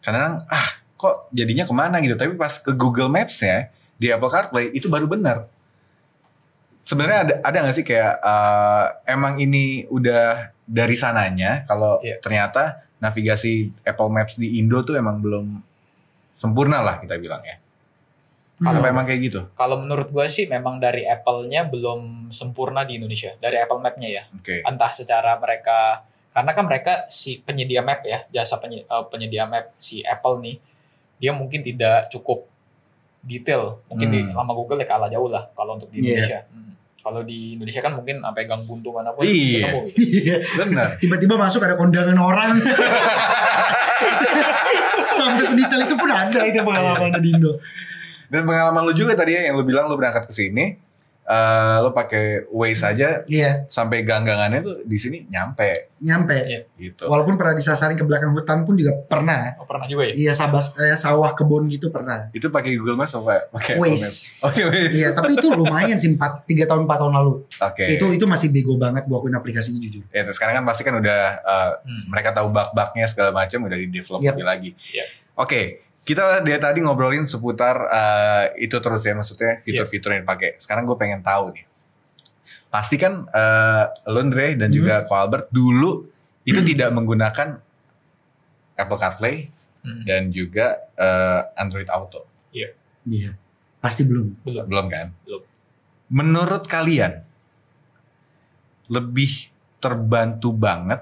S1: kadang ah kok jadinya ke mana gitu. Tapi pas ke Google Maps ya di Apple CarPlay itu baru benar. Sebenarnya ada ada nggak sih kayak eh, emang ini udah dari sananya kalau
S3: Iya.
S1: ternyata navigasi Apple Maps di Indo tuh emang belum sempurna lah kita bilang ya.
S2: Hmm.
S1: Apa emang kayak gitu?
S3: Kalau menurut gue sih memang dari Apple-nya belum sempurna di Indonesia. Dari Apple Map-nya ya.
S1: Oke.
S3: Entah secara mereka karena kan mereka si penyedia map ya, jasa penye- eh, penyedia map si Apple nih, dia mungkin tidak cukup detail. Mungkin di
S1: Hmm.
S3: lama Google ya kalah jauh lah kalau untuk di
S2: Iya.
S3: Indonesia. Hmm. Kalau di Indonesia kan mungkin sampai gang buntu mana pun
S1: Iya.
S3: ketemu gitu.
S2: Iya.
S1: Benar.
S2: Tiba-tiba masuk ada kondangan orang. Sampai sedetail itu pun ada itu pengalaman di Indo.
S1: Dan pengalaman lu juga tadi ya yang lu bilang lu berangkat ke sini, eh lu pakai Waze aja
S2: Iya,
S1: sampai ganggangannya tuh di sini nyampe
S2: nyampe.
S3: Iya.
S1: gitu.
S2: Walaupun pernah disasarin ke belakang hutan pun juga pernah.
S3: Oh, pernah juga ya?
S2: Iya, sabas, eh, sawah kebun gitu pernah.
S1: Itu pakai Google Maps apa pakai?
S2: Waze.
S1: Oke, Waze.
S2: Iya, tapi itu lumayan sih 4 3 tahun 4 tahun lalu.
S1: Oke.
S2: Itu itu masih bego banget gua akuin aplikasinya jujur.
S1: Ya, terus sekarang kan pasti kan udah eh,
S3: Hmm.
S1: mereka tahu bug-bugnya segala macam udah di develop lebih lagi.
S3: Yap.
S1: Oke, kita dari tadi ngobrolin seputar eh, itu terus ya maksudnya fitur-fitur yang dipakai. Sekarang gue pengen tahu nih. Pasti kan eh, lu Andre dan
S2: Hmm.
S1: juga Ko Albert dulu itu tidak menggunakan Apple CarPlay
S3: Hmm.
S1: dan juga eh, Android Auto.
S2: Iya. Pasti belum.
S3: Belum.
S1: Belum kan?
S3: Belum.
S1: Menurut kalian lebih terbantu banget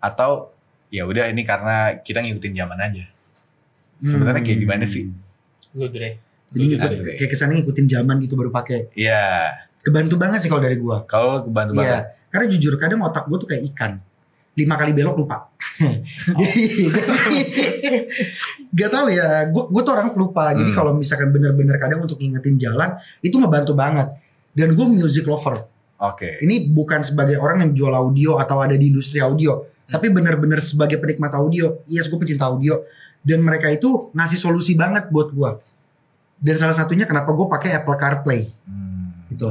S1: atau ya udah ini karena kita ngikutin zaman aja. Sebenarnya kayak gimana sih?
S3: Lu Dre.
S2: Jadi ngikut, kayak kesannya ngikutin zaman gitu baru pakai.
S1: Iya,
S2: Kebantu banget sih kalau dari gua.
S1: kalau kebantu banget.
S2: Iya. Karena jujur kadang otak gua tuh kayak ikan. Lima kali belok lupa. Jadi gak tau ya. Gua, gua tuh orang lupa. Jadi
S1: Hmm.
S2: kalau misalkan bener-bener kadang untuk ngingetin jalan itu ngebantu banget. Dan gue music lover.
S1: Oke.
S2: Ini bukan sebagai orang yang jual audio atau ada di industri audio, tapi bener-bener sebagai penikmat audio. Yes, gue pecinta audio. Dan mereka itu ngasih solusi banget buat gue. Dan salah satunya kenapa gue pakai Apple CarPlay.
S1: Hmm,
S2: Gitu.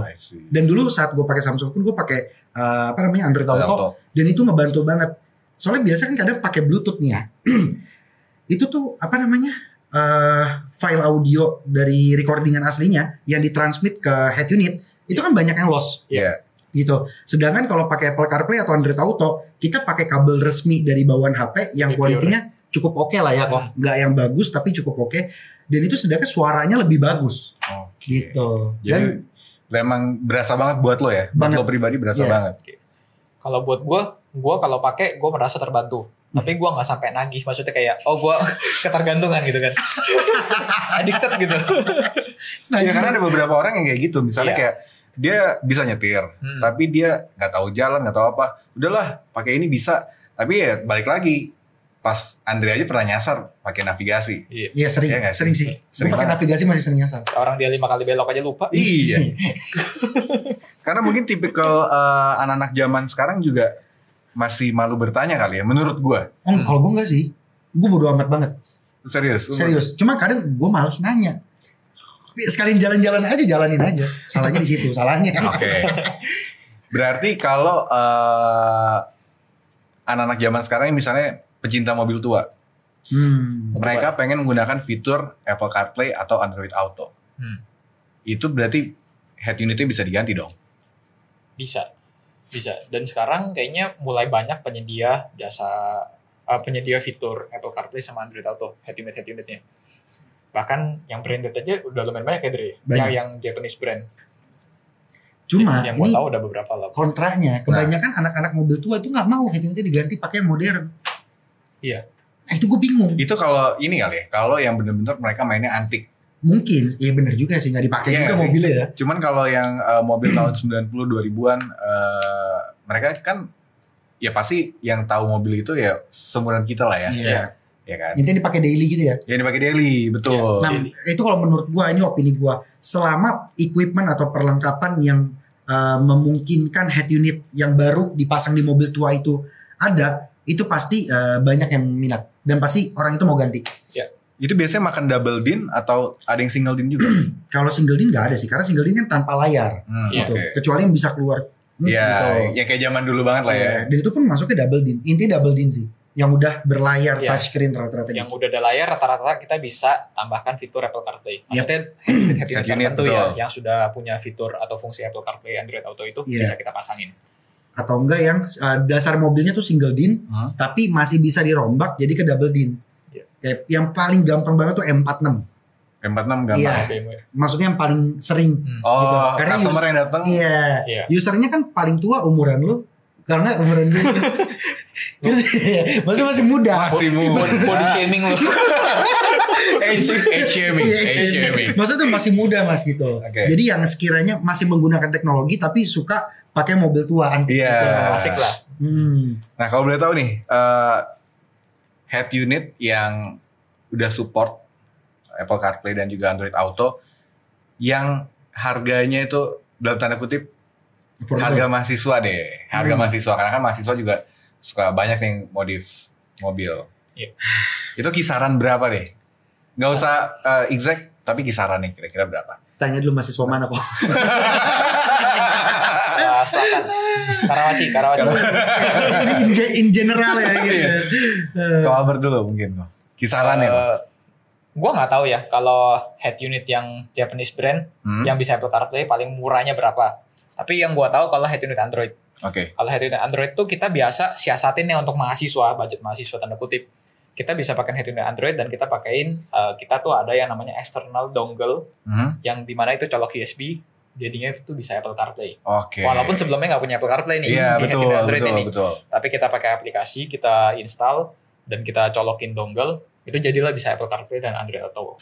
S2: Dan dulu saat gue pakai Samsung pun gue pakai eh, apa namanya Android Auto.
S1: Auto.
S2: Dan itu ngebantu banget. Soalnya biasa kan kadang pakai Bluetooth nih ya. itu tuh apa namanya eh, file audio dari recordingan aslinya yang ditransmit ke head unit itu kan banyak yang lost
S1: Iya.
S2: gitu. Sedangkan kalau pakai Apple CarPlay atau Android Auto, kita pakai kabel resmi dari bawaan HP yang kualitinya cukup oke lah ya kok.
S3: Hmm.
S2: Nggak yang bagus tapi cukup oke. Dan itu sedangkan suaranya lebih bagus
S1: Oke.
S2: gitu.
S1: Jadi
S2: Dan
S1: memang berasa banget buat lo ya. Buat
S2: Banget.
S1: lo pribadi berasa
S2: Iya.
S1: banget.
S3: Kalau buat gue, gue kalau pakai gue merasa terbantu.
S2: Hmm.
S3: Tapi gue nggak sampai nagih. Maksudnya kayak, oh gue ketergantungan gitu kan. Addicted gitu.
S2: nah,
S1: Iya karena ada beberapa orang yang kayak gitu. Misalnya
S3: Iya.
S1: kayak dia bisa nyetir,
S3: Hmm.
S1: tapi dia nggak tahu jalan, nggak tahu apa. Udahlah, pakai ini bisa. Tapi ya balik lagi. Pas Andre aja pernah nyasar pakai navigasi.
S3: Iya.
S2: Iya sering,
S1: Iya
S2: sering sih.
S1: Sering
S2: pakai navigasi masih sering nyasar.
S3: Orang dia lima kali belok aja lupa.
S1: Iya. Karena mungkin tipikal eh, anak-anak zaman sekarang juga masih malu bertanya kali ya. Menurut gua,
S2: Oh,
S3: Hmm.
S2: kalau gue enggak sih. Gue bodo amat banget.
S1: serius.
S2: Serius. Cuma kadang gue males nanya. Sekalian jalan-jalan aja, jalanin aja. Salahnya di situ, salahnya.
S1: Oke. Berarti kalau eh, anak-anak zaman sekarang ini misalnya pecinta mobil tua,
S2: Hmm.
S1: mereka pengen menggunakan fitur Apple CarPlay atau Android Auto.
S3: Hmm.
S1: Itu berarti head unitnya bisa diganti dong.
S3: Bisa. Bisa. Dan sekarang kayaknya mulai banyak penyedia jasa eh, penyedia fitur Apple CarPlay sama Android Auto head unit head unitnya. bahkan yang branded aja udah lumayan banyak ya Dre
S2: Banyak.
S3: yang yang Japanese brand
S2: Cuma
S3: yang gue
S2: ini
S3: tahu udah beberapa lah
S2: kontranya kebanyakan anak-anak mobil tua itu nggak mau head unitnya diganti pakai yang modern.
S3: Iya.
S2: Nah, itu gue bingung.
S1: Itu kalau ini kali ya, kalau yang bener-bener mereka mainnya antik.
S2: Mungkin, iya bener juga sih nggak dipakai
S1: Iya
S2: juga
S1: sih.
S2: mobilnya ya.
S1: Cuman kalau yang eh, mobil tahun 90 2000-an eh, mereka kan ya pasti yang tahu mobil itu ya seumuran kita lah ya.
S2: Iya.
S1: Ya kan?
S2: Intinya dipakai daily gitu ya.
S1: Yang dipakai daily, betul.
S2: Nah,
S3: Daily.
S2: itu kalau menurut gua ini opini gua, selama equipment atau perlengkapan yang uh, memungkinkan head unit yang baru dipasang di mobil tua itu ada, itu pasti uh, banyak yang minat dan pasti orang itu mau ganti.
S1: Itu biasanya makan double din atau ada yang single din juga?
S2: Kalau single din nggak ada sih, karena single din kan tanpa layar,
S1: Hmm,
S3: Iya.
S2: gitu.
S1: Oke.
S2: Kecuali yang bisa keluar. hmm,
S1: Ya,
S2: gitu.
S1: ya kayak zaman dulu banget lah ya.
S2: Iya, Dan itu pun masuknya double din. Intinya double din sih, yang udah berlayar
S3: Iya.
S2: touchscreen rata-rata
S3: yang
S2: gitu.
S3: udah ada layar rata-rata kita bisa tambahkan fitur Apple CarPlay. Maksudnya head unit head unit
S1: Head unit,
S3: tertentu ya yang sudah punya fitur atau fungsi Apple CarPlay Android Auto itu
S2: Iya.
S3: bisa kita pasangin.
S2: Atau enggak yang uh, dasar mobilnya tuh single din,
S1: Hmm.
S2: tapi masih bisa dirombak jadi ke double din.
S3: Iya.
S2: Kayak yang paling gampang banget tuh M46.
S1: M46 gampang.
S2: Iya.
S3: BMW.
S2: Maksudnya yang paling sering.
S3: Hmm.
S1: Oh,
S2: Gitu. Karena
S1: customer
S2: us-
S1: yang datang.
S2: Iya.
S3: Iya.
S2: Usernya kan paling tua umuran lu. Karena umuran gue. Maksudnya masih muda.
S1: Masih muda.
S3: Body shaming lu.
S1: Age, age shaming,
S2: Iya,
S1: age shaming.
S2: Maksudnya tuh masih muda mas gitu.
S1: Oke.
S2: Jadi yang sekiranya masih menggunakan teknologi tapi suka pakai mobil tua antik.
S1: Iya.
S2: gitu.
S3: Asik lah.
S2: Hmm.
S1: Nah kalau boleh tahu nih, eh, head unit yang udah support Apple CarPlay dan juga Android Auto, yang harganya itu dalam tanda kutip
S2: Affordable.
S1: harga mahasiswa deh, harga
S2: Hmm.
S1: mahasiswa karena kan mahasiswa juga suka banyak yang modif mobil.
S3: Iya.
S1: Itu kisaran berapa deh? Nggak usah eh, exact, tapi kisaran nih kira-kira berapa?
S2: Tanya dulu mahasiswa mana kok.
S3: Selatan. Karawaci, Karawaci.
S2: Ini in, in general ya gitu. Eh,
S1: Kalau Albert dulu mungkin kok. Kisaran ya.
S3: Eh, gua nggak tahu ya kalau head unit yang Japanese brand
S1: Hmm?
S3: yang bisa Apple CarPlay paling murahnya berapa. Tapi yang gua tahu kalau head unit Android.
S1: Oke.
S3: Kalau head unit Android tuh kita biasa siasatinnya untuk mahasiswa, budget mahasiswa tanda kutip. Kita bisa pakai head unit Android dan kita pakein eh, kita tuh ada yang namanya external dongle
S1: Mhm.
S3: yang di mana itu colok USB jadinya itu bisa Apple CarPlay.
S1: Oke.
S3: Walaupun sebelumnya nggak punya Apple CarPlay nih si head
S1: betul,
S3: unit Android
S1: betul,
S3: ini.
S1: betul.
S3: Tapi kita pakai aplikasi, kita install dan kita colokin dongle, itu jadilah bisa Apple CarPlay dan Android Auto.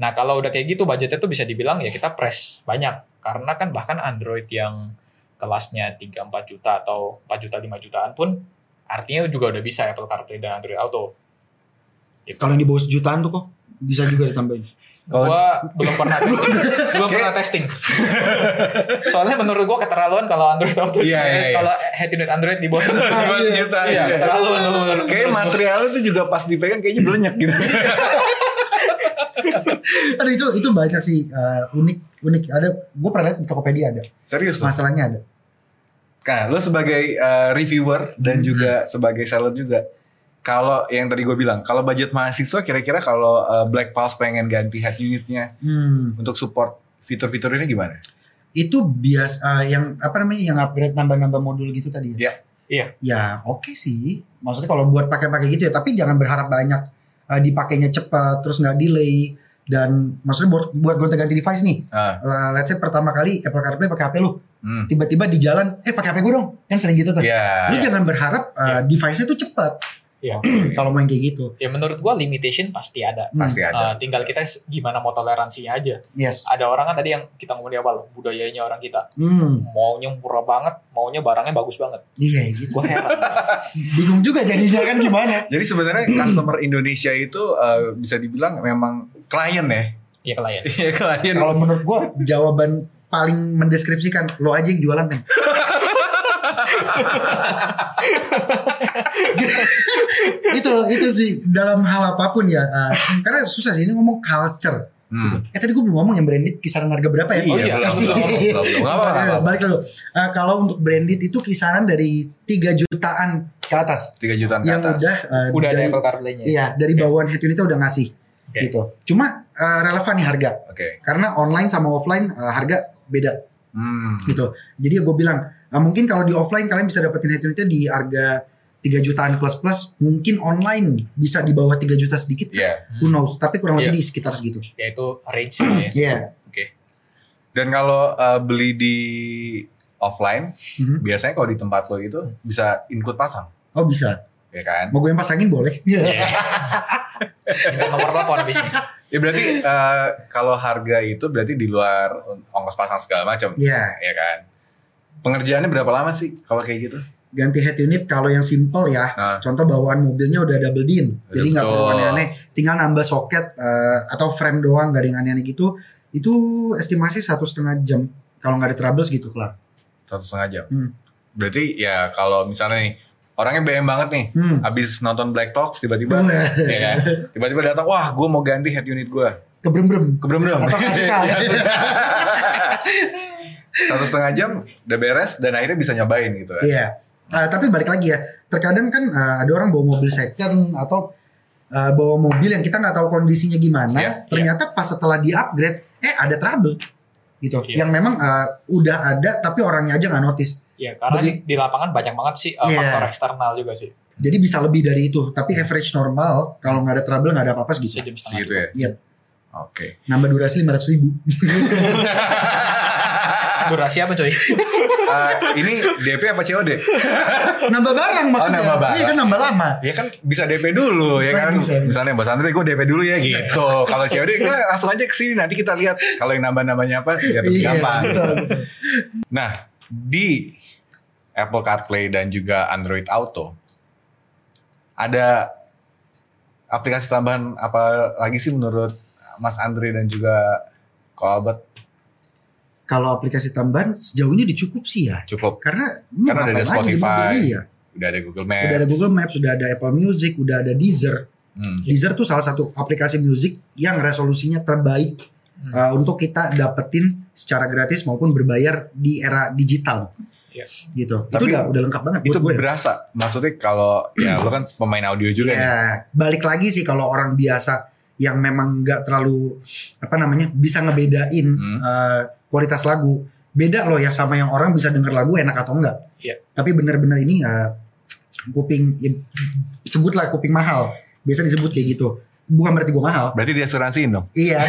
S3: Nah, kalau udah kayak gitu budgetnya tuh bisa dibilang ya kita press banyak. Karena kan bahkan Android yang kelasnya 3 4 juta atau 4 juta 5 jutaan pun artinya juga udah bisa Apple CarPlay dan Android Auto.
S2: Kalau yang di bawah sejutaan tuh kok bisa juga ditambahin.
S1: Kalau-
S3: Gua belum pernah testing. belum pernah testing. Soalnya menurut gua keterlaluan kalau Android Auto
S1: Iya, iya, iya.
S3: kalau head unit Android di bawah
S1: Di bawah sejuta,
S3: Iya,
S1: iya.
S3: keterlaluan
S1: Kayak materialnya tuh juga pas dipegang kayaknya belenyek gitu.
S2: Ada itu itu banyak sih eh, unik unik ada gue pernah lihat di Tokopedia ada
S1: Serius loh.
S2: masalahnya ada
S1: Nah, lo sebagai uh, reviewer dan
S2: Hmm.
S1: juga sebagai seller juga, kalau yang tadi gue bilang, kalau budget mahasiswa kira-kira kalau uh, Black Pulse pengen ganti head unitnya
S2: hmm.
S1: untuk support fitur-fitur ini gimana?
S2: itu bias eh, yang apa namanya yang upgrade nambah-nambah modul gitu tadi
S1: Iya.
S3: Iya.
S2: ya oke sih maksudnya kalau buat pakai-pakai gitu ya tapi jangan berharap banyak eh, dipakainya cepat terus nggak delay dan maksudnya buat buat gonta-ganti device nih
S1: Ah,
S2: Eh, let's say pertama kali Apple CarPlay pakai HP lu
S1: hmm.
S2: tiba-tiba di jalan eh pakai HP gue dong kan sering gitu tuh
S1: Ya.
S2: lu jangan berharap eh, device-nya tuh cepat
S3: Iya.
S2: kalau main kayak gitu
S3: Ya menurut gua limitation pasti ada.
S2: Hmm,
S1: pasti ada.
S3: Uh, tinggal kita gimana mau toleransinya aja.
S2: yes
S3: Ada orang kan tadi yang kita ngomong di awal, budayanya orang kita.
S2: hmm,
S3: Maunya murah banget, maunya barangnya bagus banget.
S2: iya gitu
S3: Gua heran.
S2: bingung juga jadinya kan gimana
S1: Jadi sebenarnya customer Indonesia itu uh, bisa dibilang memang klien ya.
S3: Iya klien.
S1: Iya klien.
S2: Kalau menurut gua jawaban paling mendeskripsikan lo aja yang jualan men. itu itu sih dalam hal apa pun ya. uh, karena susah sih ini ngomong culture.
S1: Hmm.
S2: Eh tadi gue belum ngomong yang branded kisaran harga berapa ya?
S3: Oh iya, kasih.
S1: belum, belum.
S2: Balik dulu. Uh, kalau untuk branded itu kisaran dari 3 jutaan ke atas.
S1: 3 jutaan ke
S2: yang
S1: atas.
S2: udah uh,
S3: Udah ada
S2: dari,
S3: Apple CarPlay-nya.
S2: Iya, dari bawaan head unitnya udah ngasih
S3: Oke.
S2: gitu. Cuma uh, relevan nih harga
S1: Oke.
S2: karena online sama offline uh, harga beda
S1: Hmm.
S2: gitu. Jadi gue bilang nah, mungkin kalau di offline kalian bisa dapetin head unitnya di harga 3 jutaan plus plus mungkin online bisa di bawah 3 juta sedikit
S1: Iya.
S2: who knows tapi kurang lebih
S3: Iya.
S2: di sekitar segitu
S3: Ya itu range ya.
S2: Iya.
S1: Dan kalau uh, beli di offline,
S2: Mhm.
S1: biasanya kalau di tempat lo itu bisa include pasang,
S2: oh bisa
S1: ya kan?
S2: mau gue yang pasangin boleh
S3: Iya. Minta nomor telepon habis ini.
S1: Ya berarti uh, kalau harga itu berarti di luar ongkos pasang segala macam,
S2: Iya.
S1: ya kan? Pengerjaannya berapa lama sih kalau kayak gitu?
S2: ganti head unit kalau yang simple ya
S1: Nah.
S2: contoh bawaan mobilnya udah double din jadi nggak perlu aneh-aneh tinggal nambah soket eh, atau frame doang nggak ada yang aneh-aneh gitu itu estimasi satu setengah jam kalau nggak ada troubles gitu kelar
S1: Satu setengah jam.
S2: Hmm.
S1: Berarti ya kalau misalnya nih orangnya BM banget nih,
S2: hmm.
S1: habis nonton Black Talks tiba-tiba, ya kan? Tiba-tiba datang, wah gue mau ganti head unit gue.
S2: kebrem-brem
S1: Kebrem-brem.
S2: Atau.
S1: Satu setengah jam udah beres dan akhirnya bisa nyobain gitu kan.
S2: Iya. Eh, tapi balik lagi ya, terkadang kan eh, ada orang bawa mobil second atau eh, bawa mobil yang kita nggak tahu kondisinya gimana.
S1: Iya,
S2: ternyata pas setelah di upgrade, eh ada trouble gitu.
S3: Iya.
S2: Yang memang eh, udah ada tapi orangnya aja nggak notice.
S3: Ya karena
S2: Bagi-
S3: di, lapangan banyak banget sih uh,
S2: Iya.
S3: faktor eksternal juga sih.
S2: Jadi bisa lebih dari itu. Tapi average normal kalau nggak ada trouble nggak ada apa-apa segitu.
S3: Sejam setengah.
S1: Segitu ya.
S2: Iya.
S1: Oke.
S2: Nambah durasi 500 ribu.
S3: Durasi apa coy?
S1: Eh, ini DP apa COD?
S2: nambah barang maksudnya.
S1: nambah barang.
S2: Iya kan nambah lama.
S1: Ya kan bisa DP dulu ya kan.
S2: Bisa, bisa.
S1: Misalnya Bos Andre gue DP dulu ya gitu. Kalau COD enggak langsung aja ke sini nanti kita lihat kalau yang nambah-nambahnya apa ya lebih gampang. Nah, di Apple CarPlay dan juga Android Auto ada aplikasi tambahan apa lagi sih menurut Mas Andre dan juga Ko Albert
S2: Kalau aplikasi tambahan sejauh ini dicukup sih ya.
S1: cukup
S2: Karena
S1: Karena udah ada Spotify.
S2: mobil, iya.
S1: udah ada Google Maps.
S2: Udah ada Google Maps, udah ada Apple Music, udah ada Deezer.
S1: Hmm.
S2: Deezer tuh salah satu aplikasi musik yang resolusinya terbaik
S3: Hmm.
S2: uh, untuk kita dapetin secara gratis maupun berbayar di era digital.
S3: Iya.
S2: Gitu.
S1: Tapi
S2: itu udah udah lengkap banget
S1: Itu
S2: gue.
S1: berasa. Maksudnya kalau ya lo kan pemain audio juga nih.
S2: Iya, balik lagi sih kalau orang biasa yang memang nggak terlalu apa namanya bisa ngebedain
S1: Hmm.
S2: uh, kualitas lagu. Beda loh ya sama yang orang bisa denger lagu enak atau enggak.
S3: Iya.
S2: Tapi bener-bener ini uh, kuping ya, sebutlah kuping mahal. Biasa disebut kayak gitu. Bukan berarti gue mahal.
S1: Berarti diasuransiin dong.
S2: Iya.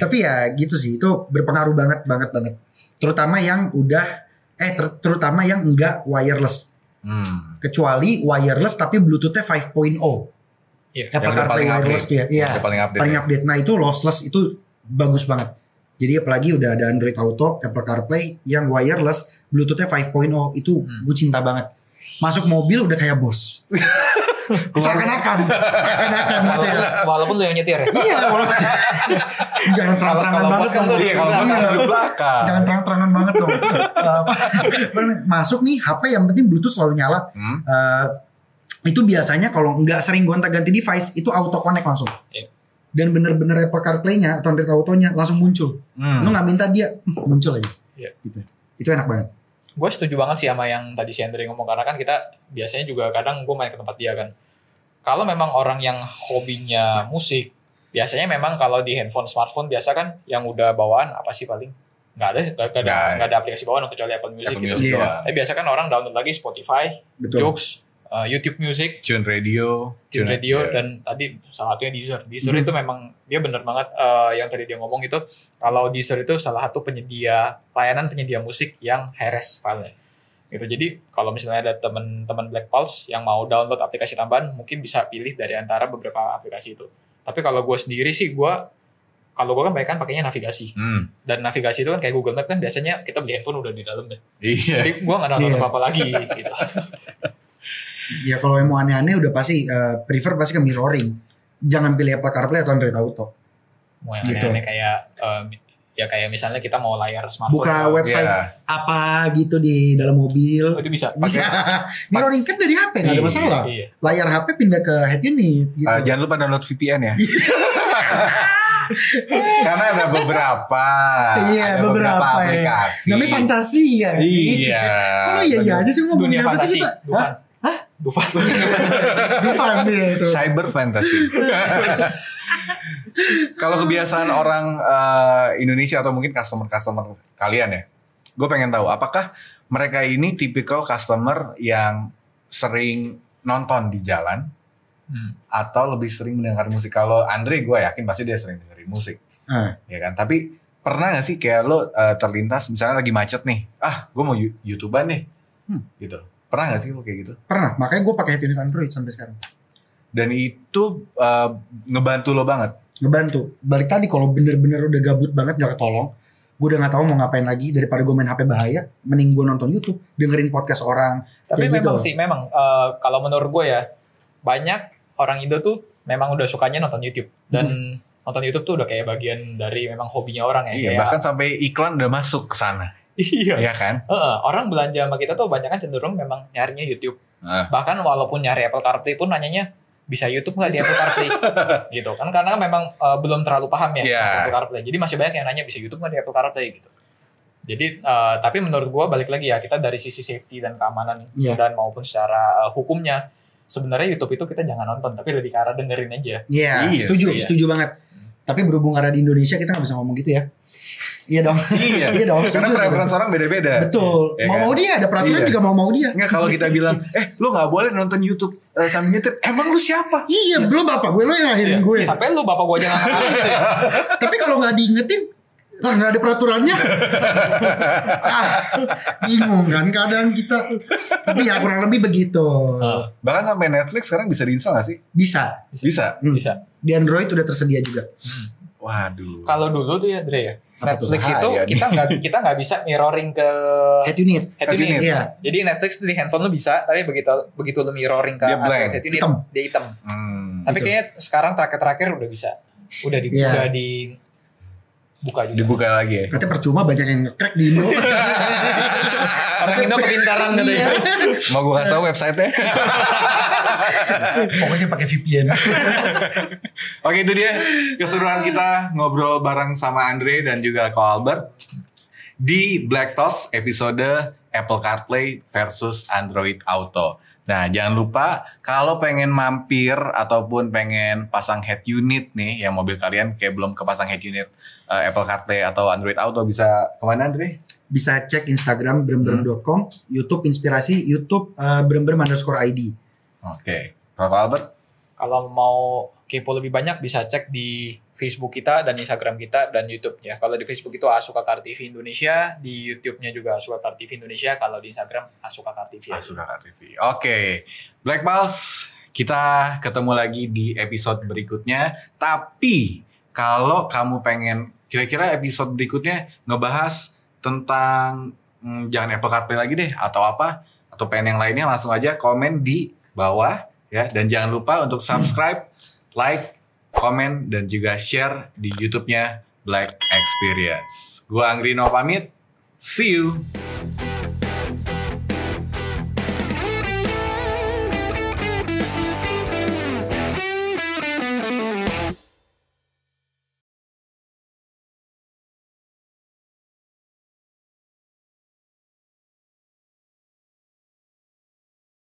S2: Tapi ya gitu sih itu berpengaruh banget banget banget. Terutama yang udah eh ter- terutama yang enggak wireless.
S1: Hmm.
S2: Kecuali wireless tapi Bluetoothnya 5.0.
S3: Iya.
S2: Apple CarPlay
S1: paling
S2: wireless
S1: update.
S2: tuh ya. Iya.
S1: Paling update.
S2: Paling
S1: ya.
S2: update. Nah itu lossless itu bagus banget. Jadi apalagi udah ada Android Auto, Apple CarPlay yang wireless, Bluetoothnya 5.0 itu
S3: Hmm.
S2: gue cinta banget. Masuk mobil udah kayak bos. Seakan-akan, seakan-akan gitu ya.
S3: Walaupun, walaupun lu yang nyetir ya.
S2: Iya, walaupun jangan terang-terangan banget
S3: bos kan
S2: dong.
S1: Iya kalau
S3: Iya.
S1: pas di belakang.
S2: Jangan terang-terangan banget dong. Apa, Masuk nih HP yang penting Bluetooth selalu nyala.
S1: Hmm.
S2: Eh, itu biasanya kalau nggak sering gonta-ganti device itu auto connect langsung.
S3: Iya.
S2: Dan bener-bener Apple CarPlay-nya atau Android Auto-nya langsung muncul.
S1: Hmm.
S2: Lu nggak minta dia hmm, muncul aja.
S3: Iya.
S2: Gitu. Itu enak banget.
S3: Gue setuju banget sih sama yang tadi si Andre ngomong karena kan kita biasanya juga kadang gue main ke tempat dia kan kalau memang orang yang hobinya musik biasanya memang kalau di handphone smartphone biasa kan yang udah bawaan apa sih paling nggak ada nggak ada,
S1: Nggak.
S3: ada aplikasi bawaan kecuali Apple Music
S1: Apple
S3: gitu.
S1: Music
S2: Iya.
S1: doang.
S3: Tapi biasa kan orang download lagi Spotify,
S2: Betul.
S3: Joox, uh, YouTube Music,
S1: Tune Radio.
S3: Tune Radio
S1: ya.
S3: dan tadi salah satunya Deezer. Deezer
S2: Mhm.
S3: itu memang dia bener banget uh, yang tadi dia ngomong itu kalau Deezer itu salah satu penyedia layanan penyedia musik yang high-res filenya. Gitu. Jadi kalau misalnya ada teman-teman Black Pulse yang mau download aplikasi tambahan mungkin bisa pilih dari antara beberapa aplikasi itu. Tapi kalau gue sendiri sih gue kalau gue kan banyak kan pakainya navigasi
S1: Hmm.
S3: dan navigasi itu kan kayak Google Map kan biasanya kita beli handphone udah di dalam deh.
S1: Iya.
S3: Jadi gue nggak download
S2: Iya.
S3: apa-apa lagi gitu.
S2: Ya kalau yang mau aneh-aneh udah pasti eh, prefer pasti ke mirroring. Jangan pilih Apple CarPlay atau Android Auto.
S3: Mau yang
S2: Gitu.
S3: aneh-aneh kayak um, ya kayak misalnya kita mau layar smartphone.
S2: Buka
S3: ya.
S2: website
S1: Iya.
S2: apa gitu di dalam mobil.
S3: Oh, itu bisa.
S2: Bisa. mirroring kan dari HP nggak ada
S1: Iya.
S2: masalah.
S3: Iya.
S2: Layar HP pindah ke head unit gitu.
S1: Eh, jangan lupa download VPN ya. Karena ada beberapa.
S2: Iya,
S1: ada
S2: beberapa, ya.
S1: aplikasi.
S2: Namanya fantasi ya.
S1: Iya.
S2: Oh iya iya aja sih ngomongin
S3: Dunia
S2: apa sih
S3: fantasi.
S2: kita?
S3: Dufan. Dufan.
S2: Ya itu.
S1: Cyber fantasy. Kalau kebiasaan orang eh, Indonesia atau mungkin customer-customer kalian ya, gue pengen tahu apakah mereka ini tipikal customer yang sering nonton di jalan
S3: Hmm.
S1: atau lebih sering mendengar musik. Kalau Andre gue yakin pasti dia sering dengerin musik,
S2: Ah.
S1: ya kan? Tapi pernah gak sih kayak lo eh, terlintas misalnya lagi macet nih, ah gue mau you- youtuber nih,
S2: Hmm.
S1: gitu. Pernah gak sih lo kayak gitu?
S2: Pernah, makanya gue pakai head unit Android sampai sekarang.
S1: Dan itu eh, ngebantu lo banget.
S2: Ngebantu. Balik tadi kalau bener-bener udah gabut banget gak ketolong, gue udah gak tahu mau ngapain lagi daripada gue main HP bahaya, mending gue nonton YouTube, dengerin podcast orang.
S3: Tapi memang
S2: gitu.
S3: sih, memang eh, kalau menurut gue ya banyak orang Indo tuh memang udah sukanya nonton YouTube dan nonton YouTube tuh udah kayak bagian dari memang hobinya orang ya.
S1: Iya,
S3: Kayak-
S1: bahkan sampai iklan udah masuk ke sana.
S3: Iya.
S1: Iya kan?
S3: Heeh, orang belanja sama kita tuh banyak kan cenderung memang nyarinya YouTube.
S1: Ah.
S3: Bahkan walaupun nyari Apple CarPlay pun nanyanya bisa YouTube nggak di Apple CarPlay gitu kan karena memang eh, belum terlalu paham ya
S1: Iya.
S3: masuk Apple CarPlay. Jadi masih banyak yang nanya bisa YouTube nggak di Apple CarPlay gitu. Jadi eh, tapi menurut gua balik lagi ya kita dari sisi safety dan keamanan
S2: Iya.
S3: dan maupun secara eh, hukumnya sebenarnya YouTube itu kita jangan nonton tapi lebih ke arah dengerin aja.
S2: Iya,
S1: Iya
S2: setuju,
S3: sih, ya.
S2: setuju banget. Tapi berhubung ada di Indonesia kita nggak bisa ngomong gitu ya. Iya dong.
S1: Iya.
S2: Iya dong,
S1: Karena
S2: setuju,
S1: preferensi orang beda-beda.
S2: Betul.
S1: Ya
S2: mau
S1: kan?
S2: mau dia ada peraturan
S1: Iya.
S2: juga mau mau dia.
S1: Enggak kalau kita bilang, eh lu nggak boleh nonton YouTube eh, sambil nyetir. Emang lu siapa?
S2: Iya, belum bapak gue lo yang akhirin gue.
S3: Sampai lu bapak gua aja nggak ngerti gitu ya.
S2: Tapi kalau nggak diingetin, lah nggak ada peraturannya. ah, bingung kan kadang kita. Tapi ya kurang lebih begitu.
S3: Eh,
S1: Bahkan sampai Netflix sekarang bisa diinstal nggak sih?
S2: Bisa.
S1: Bisa.
S2: Hmm.
S3: bisa.
S2: Di Android udah tersedia juga.
S1: Waduh.
S3: Kalau dulu tuh ya Dre ya. Netflix itu
S1: nih.
S3: kita nggak kita nggak bisa mirroring ke
S2: Head unit.
S3: head
S1: Head
S3: unit.
S1: unit.
S2: Iya.
S3: Jadi Netflix di handphone lu bisa, tapi begitu begitu lu mirroring ke
S1: Dia blank.
S3: head unit,
S2: Hitam.
S3: dia hitam.
S1: Hmm.
S3: Tapi
S2: Gitu.
S3: kayaknya sekarang terakhir-terakhir udah bisa. Udah di
S2: Iya.
S3: udah di buka juga.
S1: Dibuka lagi ya.
S2: Katanya percuma banyak yang nge-crack di Indo.
S3: Orang Indo kepintaran katanya.
S1: Mau gue kasih tau websitenya?
S2: Pokoknya pakai VPN.
S1: Oke itu dia keseruan kita ngobrol bareng sama Andre dan juga Ko Albert di Black Talks episode Apple CarPlay versus Android Auto. Nah jangan lupa kalau pengen mampir ataupun pengen pasang head unit nih yang mobil kalian kayak belum kepasang head unit eh, Apple CarPlay atau Android Auto bisa ke mana Andre?
S2: Bisa cek Instagram brembrem.com, YouTube inspirasi, YouTube uh, brembrem underscore ID.
S1: Oke, Kalau Albert?
S3: Kalau mau kepo lebih banyak bisa cek di Facebook kita dan Instagram kita dan YouTube ya. Kalau di Facebook itu Asuka TV Indonesia, di YouTube-nya juga Asuka TV Indonesia, kalau di Instagram Asuka TV.
S1: Asuka TV. Oke, Black Pulse, kita ketemu lagi di episode berikutnya. Tapi kalau kamu pengen, kira-kira episode berikutnya ngebahas tentang hmm, jangan Apple CarPlay lagi deh atau apa atau pengen yang lainnya langsung aja komen di bawah ya dan jangan lupa untuk subscribe, like, komen dan juga share di YouTube-nya Black Experience. Gua Anggrino pamit. See you.